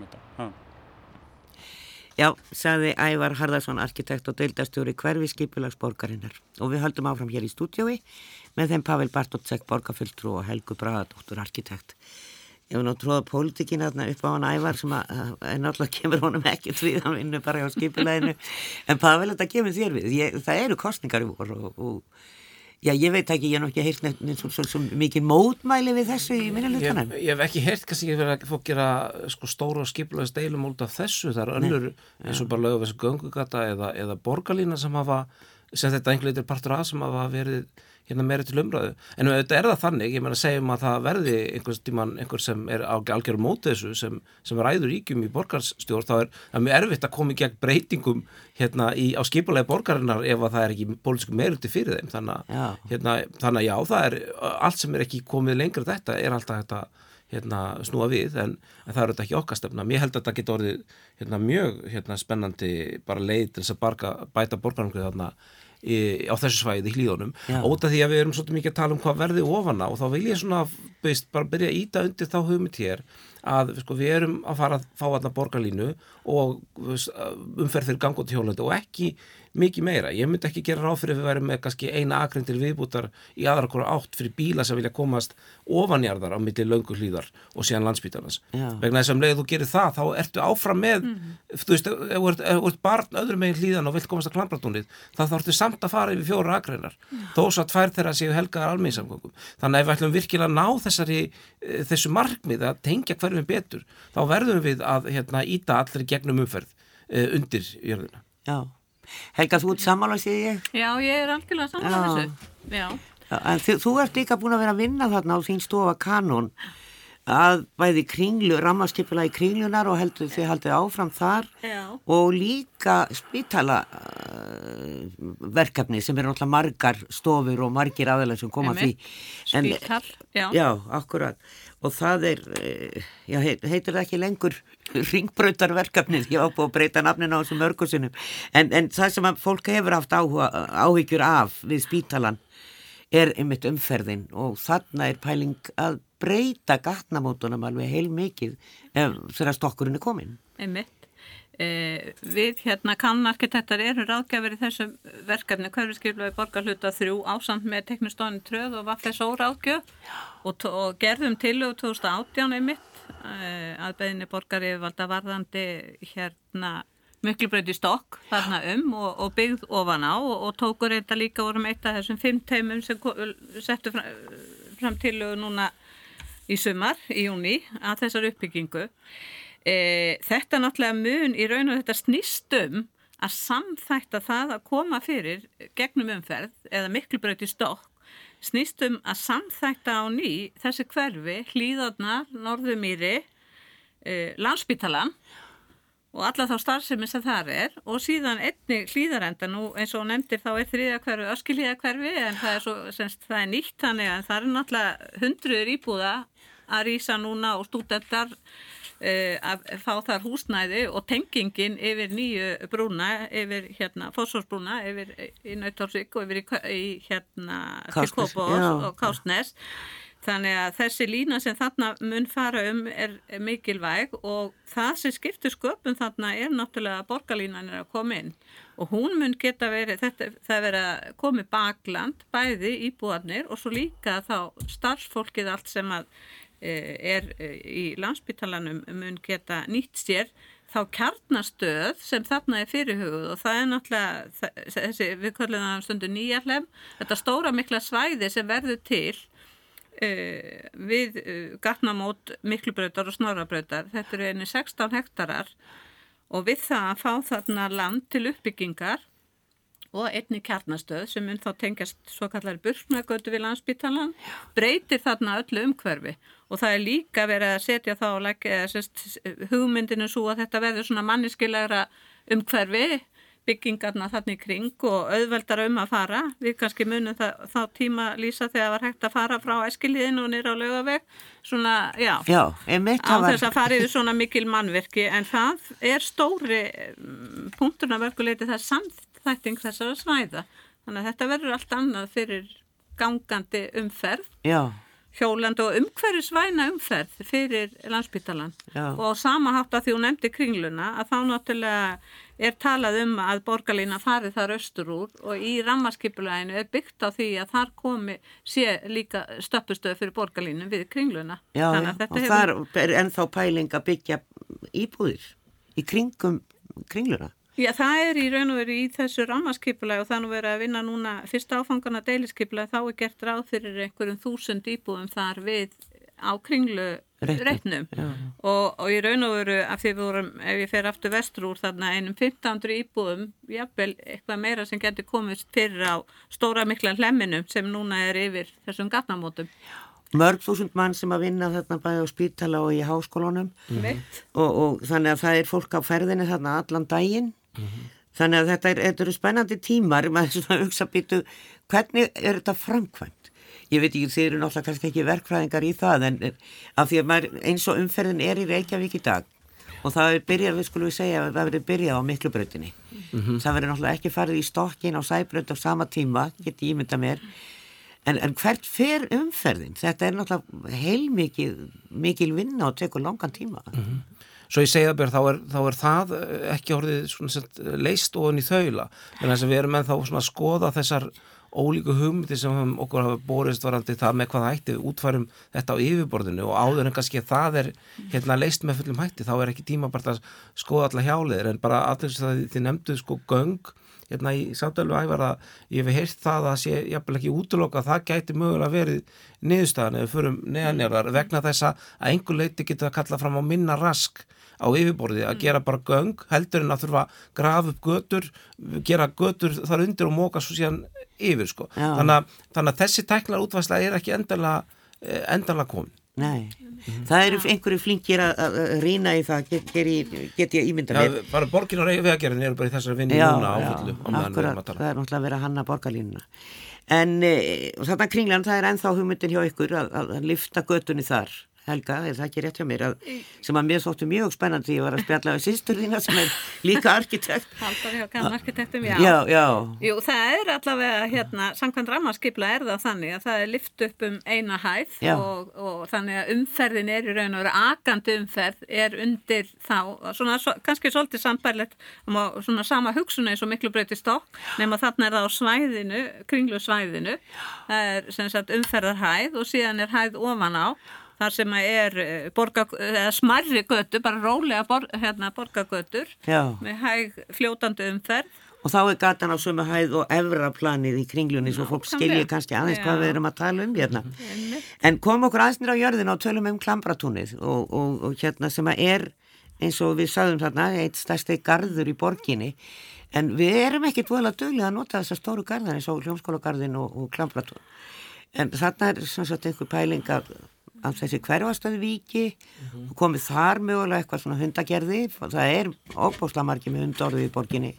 Já, saði Ævar Harðarsson, arkitekt og deildastjóri hverfi skipulagsborgarinnar og við höldum áfram hér í stúdjói með þeim Pavel Bartótsek, borgarfylltrú og Helgu Bragadóttur, arkitekt. Ég hef nú tróða pólitíkin aðna upp á hann Ævar sem að, en alltaf kemur honum ekki því hann vinnur bara á skipulæðinu en Pavel þetta kemur þér við, Ég, það eru kostningar í voru og, og Já, ég veit ekki, ég hef nokkið heyrt nefnir svo, svo, svo mikið mótmæli við þessu í minnilutunum. Ég, ég hef ekki heyrt kannski að vera að fók gera sko, stóra skiplaðist deilum út af þessu. Það er önnur eins og bara lögum þessu göngugata eða, eða borgarlína sem hafa, sem þetta einhverju eitthvað partur að sem hafa verið hérna meiri til umræðu. En þetta er það þannig, ég meina segjum að það verði einhvers tíman einhver sem er algjör mótið þessu sem, sem ræður ríkjum í borgarstjórn, þá er það mjög erfitt að koma í gegn breytingum hérna í, á skipulega borgarinnar ef að það er ekki pólitísku meiriti fyrir þeim. Þannig, hérna, þannig að já, það er allt sem er ekki komið lengra þetta er alltaf þetta hérna, snúa við en, en það eru þetta ekki okkar stefna. Mér held að þetta getur orðið hérna, mjög hérna, spennandi bara leið til þess að barga, bæta borgarnarkrið þarna Í, á þessu svæði hlíðunum ótaf því að við erum svolítið mikið að tala um hvað verði ofana og þá vil ég svona beist, bara byrja að íta undir þá hugmynd hér að sko, við erum að fara að fá alltaf borgarlínu og umferð fyrir gangot hjólandi og ekki mikið meira. Ég myndi ekki gera ráð fyrir að við værum með kannski eina akrendir viðbútar í aðra kora átt fyrir bíla sem vilja komast ofanjarðar á milli löngu hlýðar og síðan landsbítarnas. Vegna þess að um leið þú gerir það þá ertu áfram með, mm -hmm. þú veist, ef þú ert barn öðrum meginn hlýðan og vilt komast að klambratúnið þá þá ertu samt að fara yfir fjóra akreinar mm. þó svo að tvær þeirra séu helgaðar almeinsamgöngum. Þannig að ef við ætlum virkilega að ná þessari, eh, þessu markmið að tengja hverjum betur, þá verðum við að hérna, íta allir gegnum umferð uh, undir jörðuna. Já. Helga, þú ert samála, sé ég? Já, ég er algjörlega samála þessu. Já. En þið, þú ert líka búin að vera að vinna þarna á þín stofa kanón að bæði kringlu, rammarskipula í kringlunar og heldur þið haldið áfram þar já. og líka spítala uh, verkefni sem er náttúrulega margar stofur og margir aðalega sem koma því. Spítal, já. Já, akkurat. Og það er, uh, já, heitir það ekki lengur [LAUGHS] ringbröytarverkefnið, ég var búin að breyta nafnin á þessum örkursunum, en, en það sem fólk hefur haft áhuga, áhyggjur af við spítalan er einmitt umferðin og þarna er pæling að breyta gatnamótunum alveg heil mikið þegar stokkurinn er komin. Einmitt. E, við hérna kannarkitektar eru ráðgjafir í þessum verkefni hverfiskiplega í borgarhluta þrjú ásamt með teknistofni tröð og var þess óráðgjöf og, og gerðum tilög 2018 einmitt e, að beðinni borgari valda varðandi hérna miklubröndi stokk þarna um og, og byggð ofan á og, og tókur þetta líka vorum eitt af þessum fimm teimum sem settu fram, fram tilög núna í sumar, í júni að þessar uppbyggingu. E, þetta náttúrulega mun í raun og þetta snýstum að samþækta það að koma fyrir gegnum umferð eða miklu bröyti stokk snýstum að samþækta á ný þessi hverfi, hlýðarnar, norðumýri, e, landsbytalan og alla þá starfsemi sem það er og síðan einni hlýðarenda nú eins og nefndir þá er þriðja hverfi öskilíða hverfi en það er, svo, semst, það er nýtt þannig að það er náttúrulega hundruður íbúða að rýsa núna og stúdendar Eh, að fá þar húsnæði og tengingin yfir nýju brúna, yfir hérna fósforsbrúna, yfir í Nautalsvík og yfir í, í hérna Kópós og Kástnes þannig að þessi lína sem þarna mun fara um er mikilvæg og það sem skiptur sköpum þarna er náttúrulega að borgarlínan er að koma inn. Og hún mun geta verið, þetta, það verið að komi bakland, bæði íbúarnir og svo líka þá starfsfólkið allt sem að Eh, er eh, í landsbytalanum mun geta nýtt sér þá kjarnastöð sem þarna er fyrirhugð og það er náttúrulega þessi, við kallum það stundu nýjarlem þetta stóra mikla svæði sem verður til uh, við uh, gatnamót miklubrautar og snorabrautar þetta eru einni 16 hektarar og við það að fá þarna land til uppbyggingar og einni kjarnastöð sem mun þá tengjast svo kallar burknagötu við landsbytalan breytir þarna öllu umhverfi. Og það er líka verið að setja þá hugmyndinu svo að þetta verður svona manniskilegra umhverfi byggingarna þannig kring og auðveldar um að fara. Við kannski munum það, þá tíma lýsa þegar það var hægt að fara frá æskiliðin og nýra á lögaveg svona, já, já á þess að fara yfir svona mikil mannverki en það er stóri mm, punkturna verkuleiti það er samþætting þessara svæða. Þannig að þetta verður allt annað fyrir gangandi umferð. Já. Hjólandi og umhverfisvæna umferð fyrir landsbytalan og samahátt að því hún nefndi kringluna að þá náttúrulega er talað um að borgarlína farið þar östur úr og í rammarskipulæginu er byggt á því að þar komi sé líka stöppustöð fyrir borgarlínu við kringluna. Já, já. og hefur... þar er ennþá pæling að byggja íbúðir í kringum kringluna. Já, það er í raun og veru í þessu rammarskipulega og nú verið að vinna núna fyrsta áfangana deilisskipulega þá er gert ráð fyrir einhverjum þúsund íbúðum þar við á kringlu reitnum. og, og í raun og veru af því við vorum, ef ég fer aftur vestur úr þarna einum 1500 íbúðum jafnvel eitthvað meira sem getur komist fyrir á stóra mikla hlemminum sem núna er yfir þessum gatnamótum. Mörg þúsund mann sem að vinna þarna bæði á spítala og í háskólunum. Mm. og, og þannig að það er fólk á ferðinni þarna allan daginn Mm -hmm. Þannig að þetta, er, þetta eru spennandi tímar [LAUGHS] maður svona hugsa býtu hvernig er þetta framkvæmt? Ég veit ekki, þeir eru náttúrulega kannski ekki verkfræðingar í það en af því að maður, eins og umferðin er í Reykjavík í dag og það er byrjað, við skulum við segja að það verið byrjað á miklubröðinni mm -hmm. það verið náttúrulega ekki farið í stokkin á sæbrönd á sama tíma, geti ímynda mér en, en hvert fer umferðin? Þetta er náttúrulega heilmikil mikil vinna og tekur langan tíma mm -hmm svo ég segja það, þá er, þá er það eh, ekki orðið sett, leist ofan í þaula. En þess að við erum með þá að skoða þessar ólíku hugmyndi sem okkur hafa borist varandi það með hvaða hætti við útfærum þetta á yfirborðinu. Og áður en kannski það er hérna leist með fullum hætti þá er ekki tíma bara að skoða alla hjáleðir en bara aðeins að þið nefnduð sko göng hérna í samtölu ævar að ég hef heilt það að sé jafnvel ekki útloka það gæti mögulega verið niðurstaðan eða förum neðanjarðar vegna þess að einhver leiti getur að kalla fram á minna rask á yfirborði að mm. gera bara göng heldur en að þurfa að grafa upp götur gera götur þar undir og móka svo síðan yfir sko. Þannig að, þannig að þessi tæklar útværsla er ekki endanlega eh, endanlega komin. Nei, mm. það eru einhverju flinkir að rýna í það, get, get, get ég ímynda mér. Já, bara borgin og vegagerðin eru bara í þessari vinni núna áfullu. Já, akkurat, það er náttúrulega að vera hanna borgarlínuna. En e, þarna kringlan, það er enþá hugmyndin hjá ykkur að, að, að lifta götunni þar Helga, er það ekki rétt hjá mér, að, sem að mér þóttu mjög spennandi, ég var að spjalla við sýstur þína sem er líka arkitekt. Haldar hjá kannan arkitektum, já. Já, já, Jú, það er allavega hérna, samkvæmt rammarskipla er það þannig að það er lift upp um eina hæð og, og þannig að umferðin er í raun og veru akandi umferð er undir þá, svona svo, kannski svolítið sambærlegt og svona sama hugsun eins og miklu breyti stokk nema þarna er það á svæðinu, kringlu svæðinu, það er sem sagt umferðarhæð og síðan er hæð ofan á þar sem að er eh, borga, smarri götu, bara rólega bor, hérna, borgagötur með hæg fljótandi umferð Og þá er gatan á sömu hæð og efra planið í kringlunni svo fólk skilji kannski aðeins hvað Já. við erum að tala um hérna. En kom okkur aðeins nýra á jörðin og tölum um klambratúnið og, og, og hérna sem að er eins og við sagðum þarna, eitt stærsti garður í borginni. En við erum ekki dvoðlega dögulega að nota þessar stóru garðar eins og hljómskólagarðin og, og klambratún. En þarna er sem sagt einhver pæling af, af þessi hverfastöðu víki og komið þar mögulega eitthvað svona hundagerði. Það er óbúslega margir með hundorðið í borginni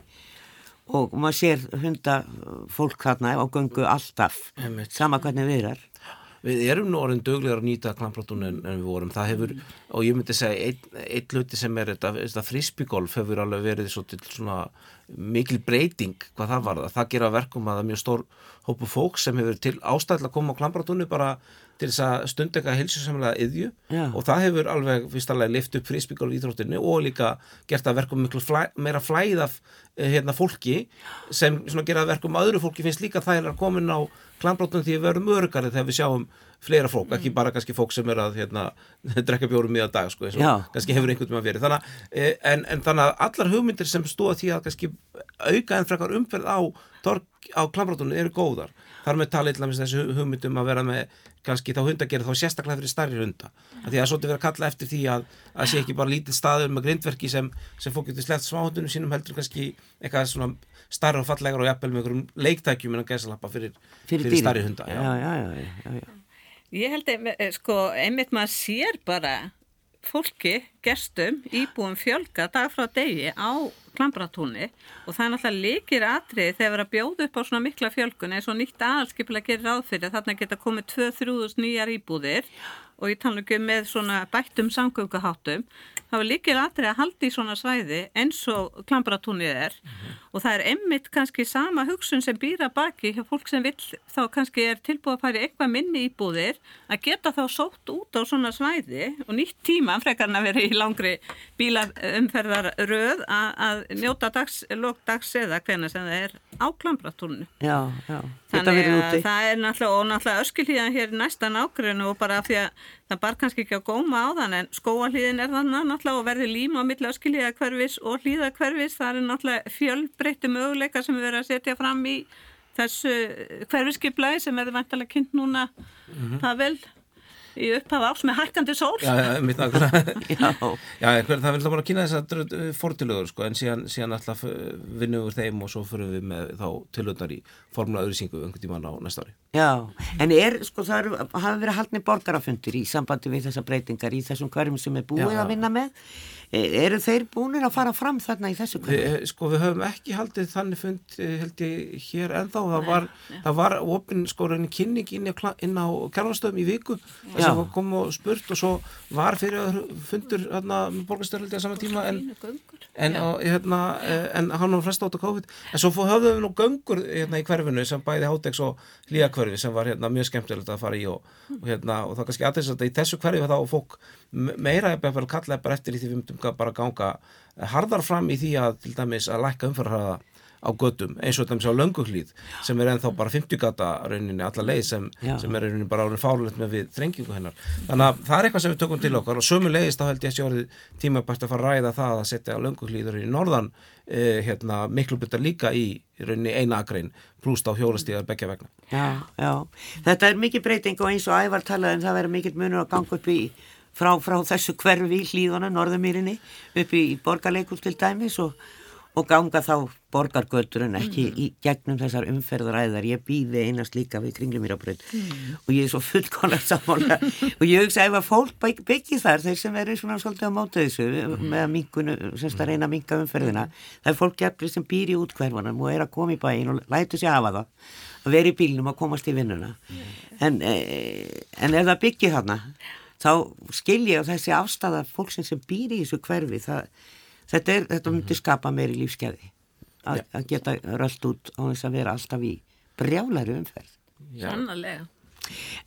og maður sér hundafólk þarna á göngu alltaf Einmitt. sama hvernig við erar Við erum nú orðin döglegar að nýta klampratún en, en við vorum. Það hefur, og ég myndi segja, einn ein hluti sem er þetta, þetta frisbygolf hefur alveg verið svo til svona mikil breyting hvað það var. Það gera að verkum að það er mjög stór hópu fólk sem hefur til ástæðilega að koma á klampratúnu bara til þess að stund eitthvað hilsusamlega yðju og það hefur alveg fyrst alveg lift upp frisbygolf í íþróttinu og líka gert að verkum miklu flæ, meira flæð af eh, hérna, fólki sem gera að verkum að öðru fólki finnst líka það er að komin á klambróttum því við verðum örugari þegar við sjáum fleira fólk, ekki bara kannski fólk sem er að hérna, [LAUGHS] drekka bjórum miða dag sko, kannski hefur einhvern veginn verið. Þannig, að, eh, en, en þannig að allar hugmyndir sem stóða því að kannski auka en frekar umferð á, á klambróttunum eru góðar. Þar með talið til dæmis þessu hugmyndum að vera með kannski þá hundagerð þá sérstaklega fyrir stærri hunda því að það er svolítið verið að kalla eftir því að að sé ekki bara lítið staður með grindverki sem, sem fólk getur sleppt smáhundunum sínum heldur kannski eitthvað svona starra og fallegar og jafnvel með einhverjum leiktækjum en að gæsalappa fyrir, fyrir, dýrin. stærri hunda já, já, já, já, já, já. Ég held að, eh, sko, einmitt maður sér bara fólki, gestum, íbúum fjölga dag frá degi á klambratúni og það er náttúrulega líkir atrið þegar við erum að bjóða upp á svona mikla fjölgun eins og nýtt aðalskipilega gerir ráð fyrir. Þarna geta komið 2-3 nýjar íbúðir og ég tala ekki um með svona bættum samgönguháttum þá er líkir atrið að halda í svona svæði eins og klambratúnið er og það er einmitt kannski sama hugsun sem býra baki hjá fólk sem vill þá kannski er tilbúið að fara í eitthvað minni íbúðir að geta þá sótt út á svona svæði og nýtt tíma frekar en að vera í langri bílaumferðarröð að, njóta dags, lókdags eða hvenna sem það er á klambratúrnu. já, já. Þetta Þannig að úti það er náttúrulega, og náttúrulega öskilíðan hér í næsta nágrinu og bara því að það bar kannski ekki að góma á þann en skóalíðin er þannig náttúrulega og verður líma á milli öskilíða hverfis og hlíða hverfis. Það er náttúrulega fjölbreytti möguleika sem við verðum að setja fram í þessu hverfiskiplæði sem verður vantalega kynnt núna það vel í upphaf árs með hækkandi sól. Já, já, mitt nákvæmlega [LAUGHS] Já, Já, hver, það vil það bara kynna þess að fortilögur sko, en síðan, síðan alltaf vinnum við þeim og svo fyrir við með þá tilöndar í formula öðrusingu einhvern tímann á næsta ári já, en er, sko, það eru, hafa verið haldni borgarafundir í sambandi við þessar breytingar í þessum hverjum sem er búið Já, að vinna með. E, eru þeir búinir að fara fram þarna í þessu Vi, hverjum? sko við höfum ekki haldið þannig fund eh, held ég hér ennþá. Það var, það var opin sko reyni kynning inn, á á kjárlastöðum í viku þess Já. að kom og spurt og svo var fyrir fundur hérna, með borgarstörliti á sama tíma en, en, hérna, en hann var flest átt á COVID. En svo höfðum við nú göngur hérna, í hverfinu sem bæði hátegs og líakverfi sem var hérna, mjög skemmtilegt að fara í og, og, hérna, og er kannski aðeins að í þessu hverfi þá fólk me- meira bara kalla eftir í því við myndum bara ganga harðar fram í því að til dæmis að lækka umfærarhraða á gödum eins og til dæmis á lönguhlýð sem er ennþá bara 50 gata rauninni alla leið sem, sem er rauninni bara árið fárlegt með við þrengingu hennar. Þannig að það er eitthvað sem við tökum til okkar og sömu leiðist þá held ég að sé orðið tímabært að fara að ræða það að setja lönguhlýður í norðan eh, hérna, miklu bytta líka í rauninni eina akrein pluss á hjólastíðar begja vegna. Já, já, þetta er mikið breyting og eins og Ævar talaði um það verið mikið munur að ganga upp í frá, frá þessu hverfi í hlíðana, norðumýrinni upp í borgarleikus til dæmis og, og ganga þá borgargötur en ekki í gegnum þessar umferðaræðar. Ég býði einast líka við kringlumýrabröð og ég er svo fullkonlega sammála. Og ég hugsa ef að fólk bygg, byggi þar þeir sem eru svona svolítið á móta þessu með að minkunu, semst að reyna að minka umferðina það er fólk jafnir sem býr í útkverfunum og er að koma í bæin og lætu sig hafa það að vera í bílnum og komast í vinnuna. En, e, en ef það byggir þarna þá skil ég að þessi afstæða fólksinn sem býr í þessu hverfi það, þetta, er, þetta myndi skapa meiri lífskeði að, að geta rölt út á þess að vera alltaf í brjálari umferð. Sannarlega.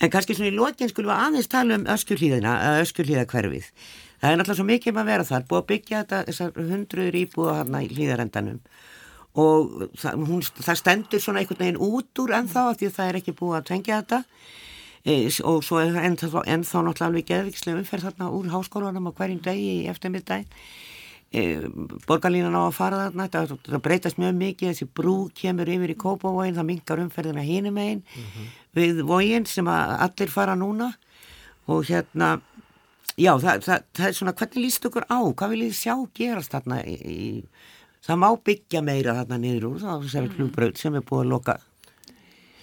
En kannski svona í lokin skulum við aðeins tala um öskurhlíðina, öskurhlíðakverfið. Það er náttúrulega svo mikið um að vera þar, búið að byggja þetta, þessar hundruður íbúða hérna í hlíðarendanum. Og það, hún, það stendur svona einhvern veginn út úr ennþá af því að það er ekki búið að tengja þetta. E, og svo er ennþá, ennþá náttúrulega alveg geðvikslega umferð þarna úr háskólanum á hverjum degi í eftirmiddagin. E, borgarlínan á að fara þarna, það, það breytast mjög mikið, þessi brú kemur yfir í Kópavóin, það mingar umferðina hínum einn mm -hmm. við vógin sem allir fara núna. Og hérna já, það, það, það er svona, hvernig líst okkur á, hvað vil þið sjá gerast þarna í, í það má byggja meira þarna niður úr þá sem er klúbröð sem er búið að loka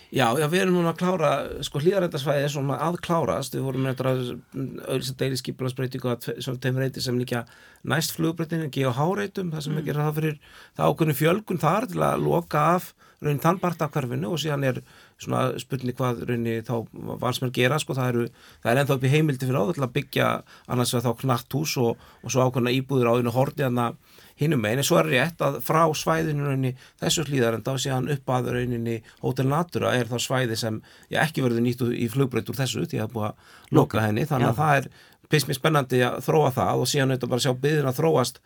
Já, já, við erum núna að klára sko hlýðarættasvæði er svona að klárast við vorum með auðvitað deili skipilagsbreytingu sem þeim reyti sem líka næst flugbreytinu, G.H. það sem mm. ekki er það fyrir það ákveðinu fjölgun þar til að loka af raunin tannbartakvarfinu og síðan er svona spurning hvað raunin þá valsmenn gera sko, það, eru, það er ennþá upp í heimildi fyrir áður til að byggja annars vegar þá knart hús og, og svo ákveðina íbúður á einu horti en að hinnum en svo er rétt að frá svæðinu rauninni þessu hlýðarenda og síðan upp að rauninni Hotel Natura er þá svæði sem já, ekki verður nýtt í flugbreytur þessu því að er búið að loka henni. Þannig að það er mér spennandi að þróa það og síðan auðvitað bara sjá byggðin að þróast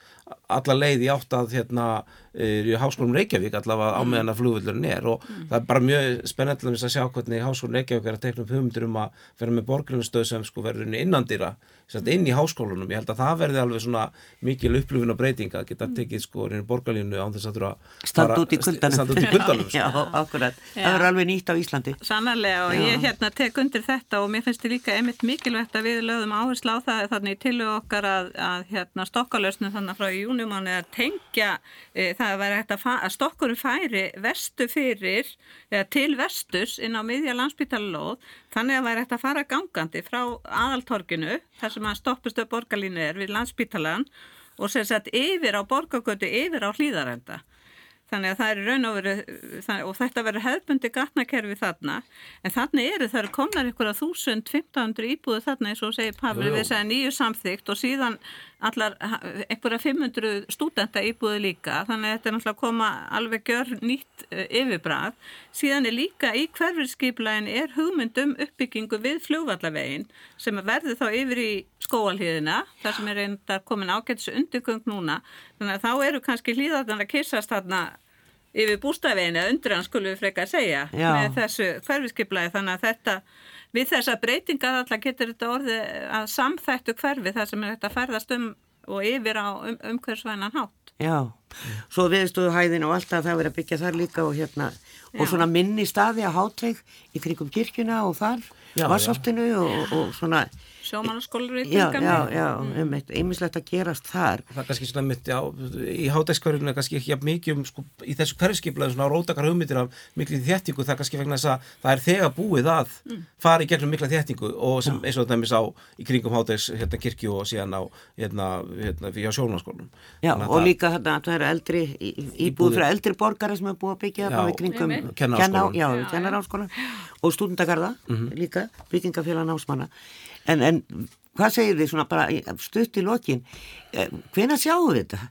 alla leið í átt að hérna í Háskólum Reykjavík allavega á meðan að flugvöldurinn er. Og mm. það er bara mjög spennandi að sjá hvernig Háskólum Reykjavík er að tekna upp hugmyndir um að vera með borgrunarstöð sem sko verður innandýra inn í háskólunum, ég held að það verði alveg svona mikil upplifin og breytinga að geta tekið sko reynir borgarlínu án þess að þurfa standa út í kuldanum, stand út í kuldanum sko. [LAUGHS] Já, ákveðat, það verður alveg nýtt á Íslandi. Sannarlega og Já. ég hérna tek undir þetta og mér finnst þetta líka einmitt mikilvægt að við lögum áherslu á það þannig til okkar að, að hérna stokkalösnu þannig frá júniumáni að tengja e, það að vera hægt að, að stokkurum færi vestu fyrir eða til vestus inn á miðja landsbytalalóð þannig að væri hægt að fara gangandi frá aðaltorginu þar sem að stoppustu borgarlínu er við landsbytalan og sem sagt yfir á borgargötu yfir á hlýðarenda þannig að það er raun og veru og þetta verður hefðbundi gatnakerfi þarna. En þannig eru það komnar ykkur að 1500 íbúðu þarna eins og segir Pavli við segja nýju samþygt og síðan allar einhverja 500 stúdenta íbúðu líka þannig að þetta er náttúrulega að koma alveg gjör nýtt uh, yfirbrað síðan er líka í hverfyrskiplægin er hugmyndum uppbyggingu við fljóvallavegin sem verður þá yfir í skóalhíðina þar sem er reyndar komin ágætis undirgöng núna. Þannig að þá eru kannski hlýðarnar að kissast þarna yfir bústafeginu eða undir hann skulum við frekar segja Já. með þessu hverfiskiplæði þannig að þetta við þessa breytingar alltaf getur þetta orðið að samþættu hverfi þar sem er þetta ferðast um og yfir á um, umhverfsvænan hátt? Já, svo viðstuðu hæðin og alltaf það verið að byggja þar líka og hérna og svona minni staði að hátveig í krigum kirkjuna og þar vassaltinu og, og svona sjómanarskólur í Já, já, já, um eitt einmislegt að gerast þar. Það er kannski svona mitt, já, í hátækskverðinu er kannski ekki mikið um, sko, í þessu hverfskiplaðu svona rótakar hugmyndir af miklu þéttingu, það er kannski vegna þess að það er þegar búið að mm. fara í gegnum mikla þéttingu og sem eins og það er mis á í kringum hátæks, hérna, kirkju og síðan á, hérna, hérna, fyrir sjómanarskólum Já, og það, líka þetta, það eru eldri íbúð frá eldri borgara sem er búið að byggja það í kringum kennaráskólan og stúdendagarða En, hvað segir þið svona bara stutt í lokin, eh, hvena sjáum við þetta?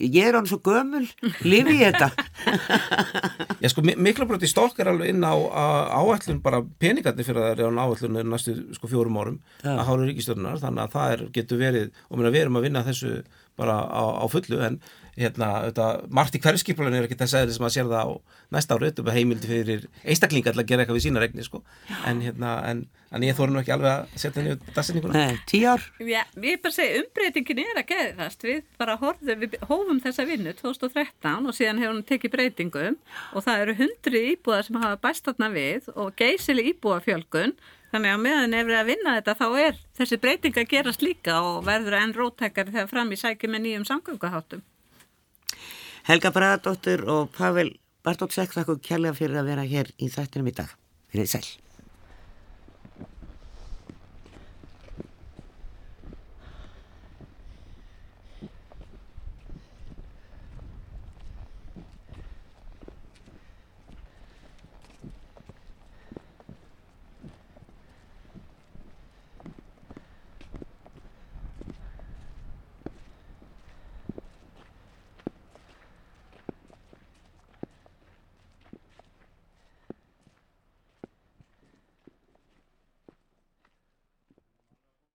Ég er án svo gömul, lifi ég þetta? [LAUGHS] Já sko, miklabróti stokk er alveg inn á áætlun bara peningarnir fyrir að það er án áætlun næstu sko fjórum árum ja. að hála ríkistörunar, þannig að það er, getur verið, og mér að við erum að vinna þessu bara á, á fullu, en hérna, þetta, margt í hverjskipulun er ekki þess aðeins sem að sér það á næsta ári þetta er heimildi fyrir einstaklingar til að gera eitthvað við sína regni sko. en, hérna, en, en ég þóru nú ekki alveg að setja henni út dagsinninguna. Nei, tíu ár Já, ég bara segi, umbreytingin er að geðast við bara horfum, við hófum þessa vinnu 2013 og síðan hefur hún tekið breytingum og það eru hundri íbúðar sem hafa bæst þarna við og geysili íbúðafjölgun Þannig að meðan ef við að vinna þetta þá er þessi breyting að gerast líka og verður enn rótækari þegar fram í sækjum með nýjum samgönguháttum. Helga Bragadóttur og Pavel Bartóksek þakku kjærlega fyrir að vera hér í þættinum í dag. Fyrir sæl.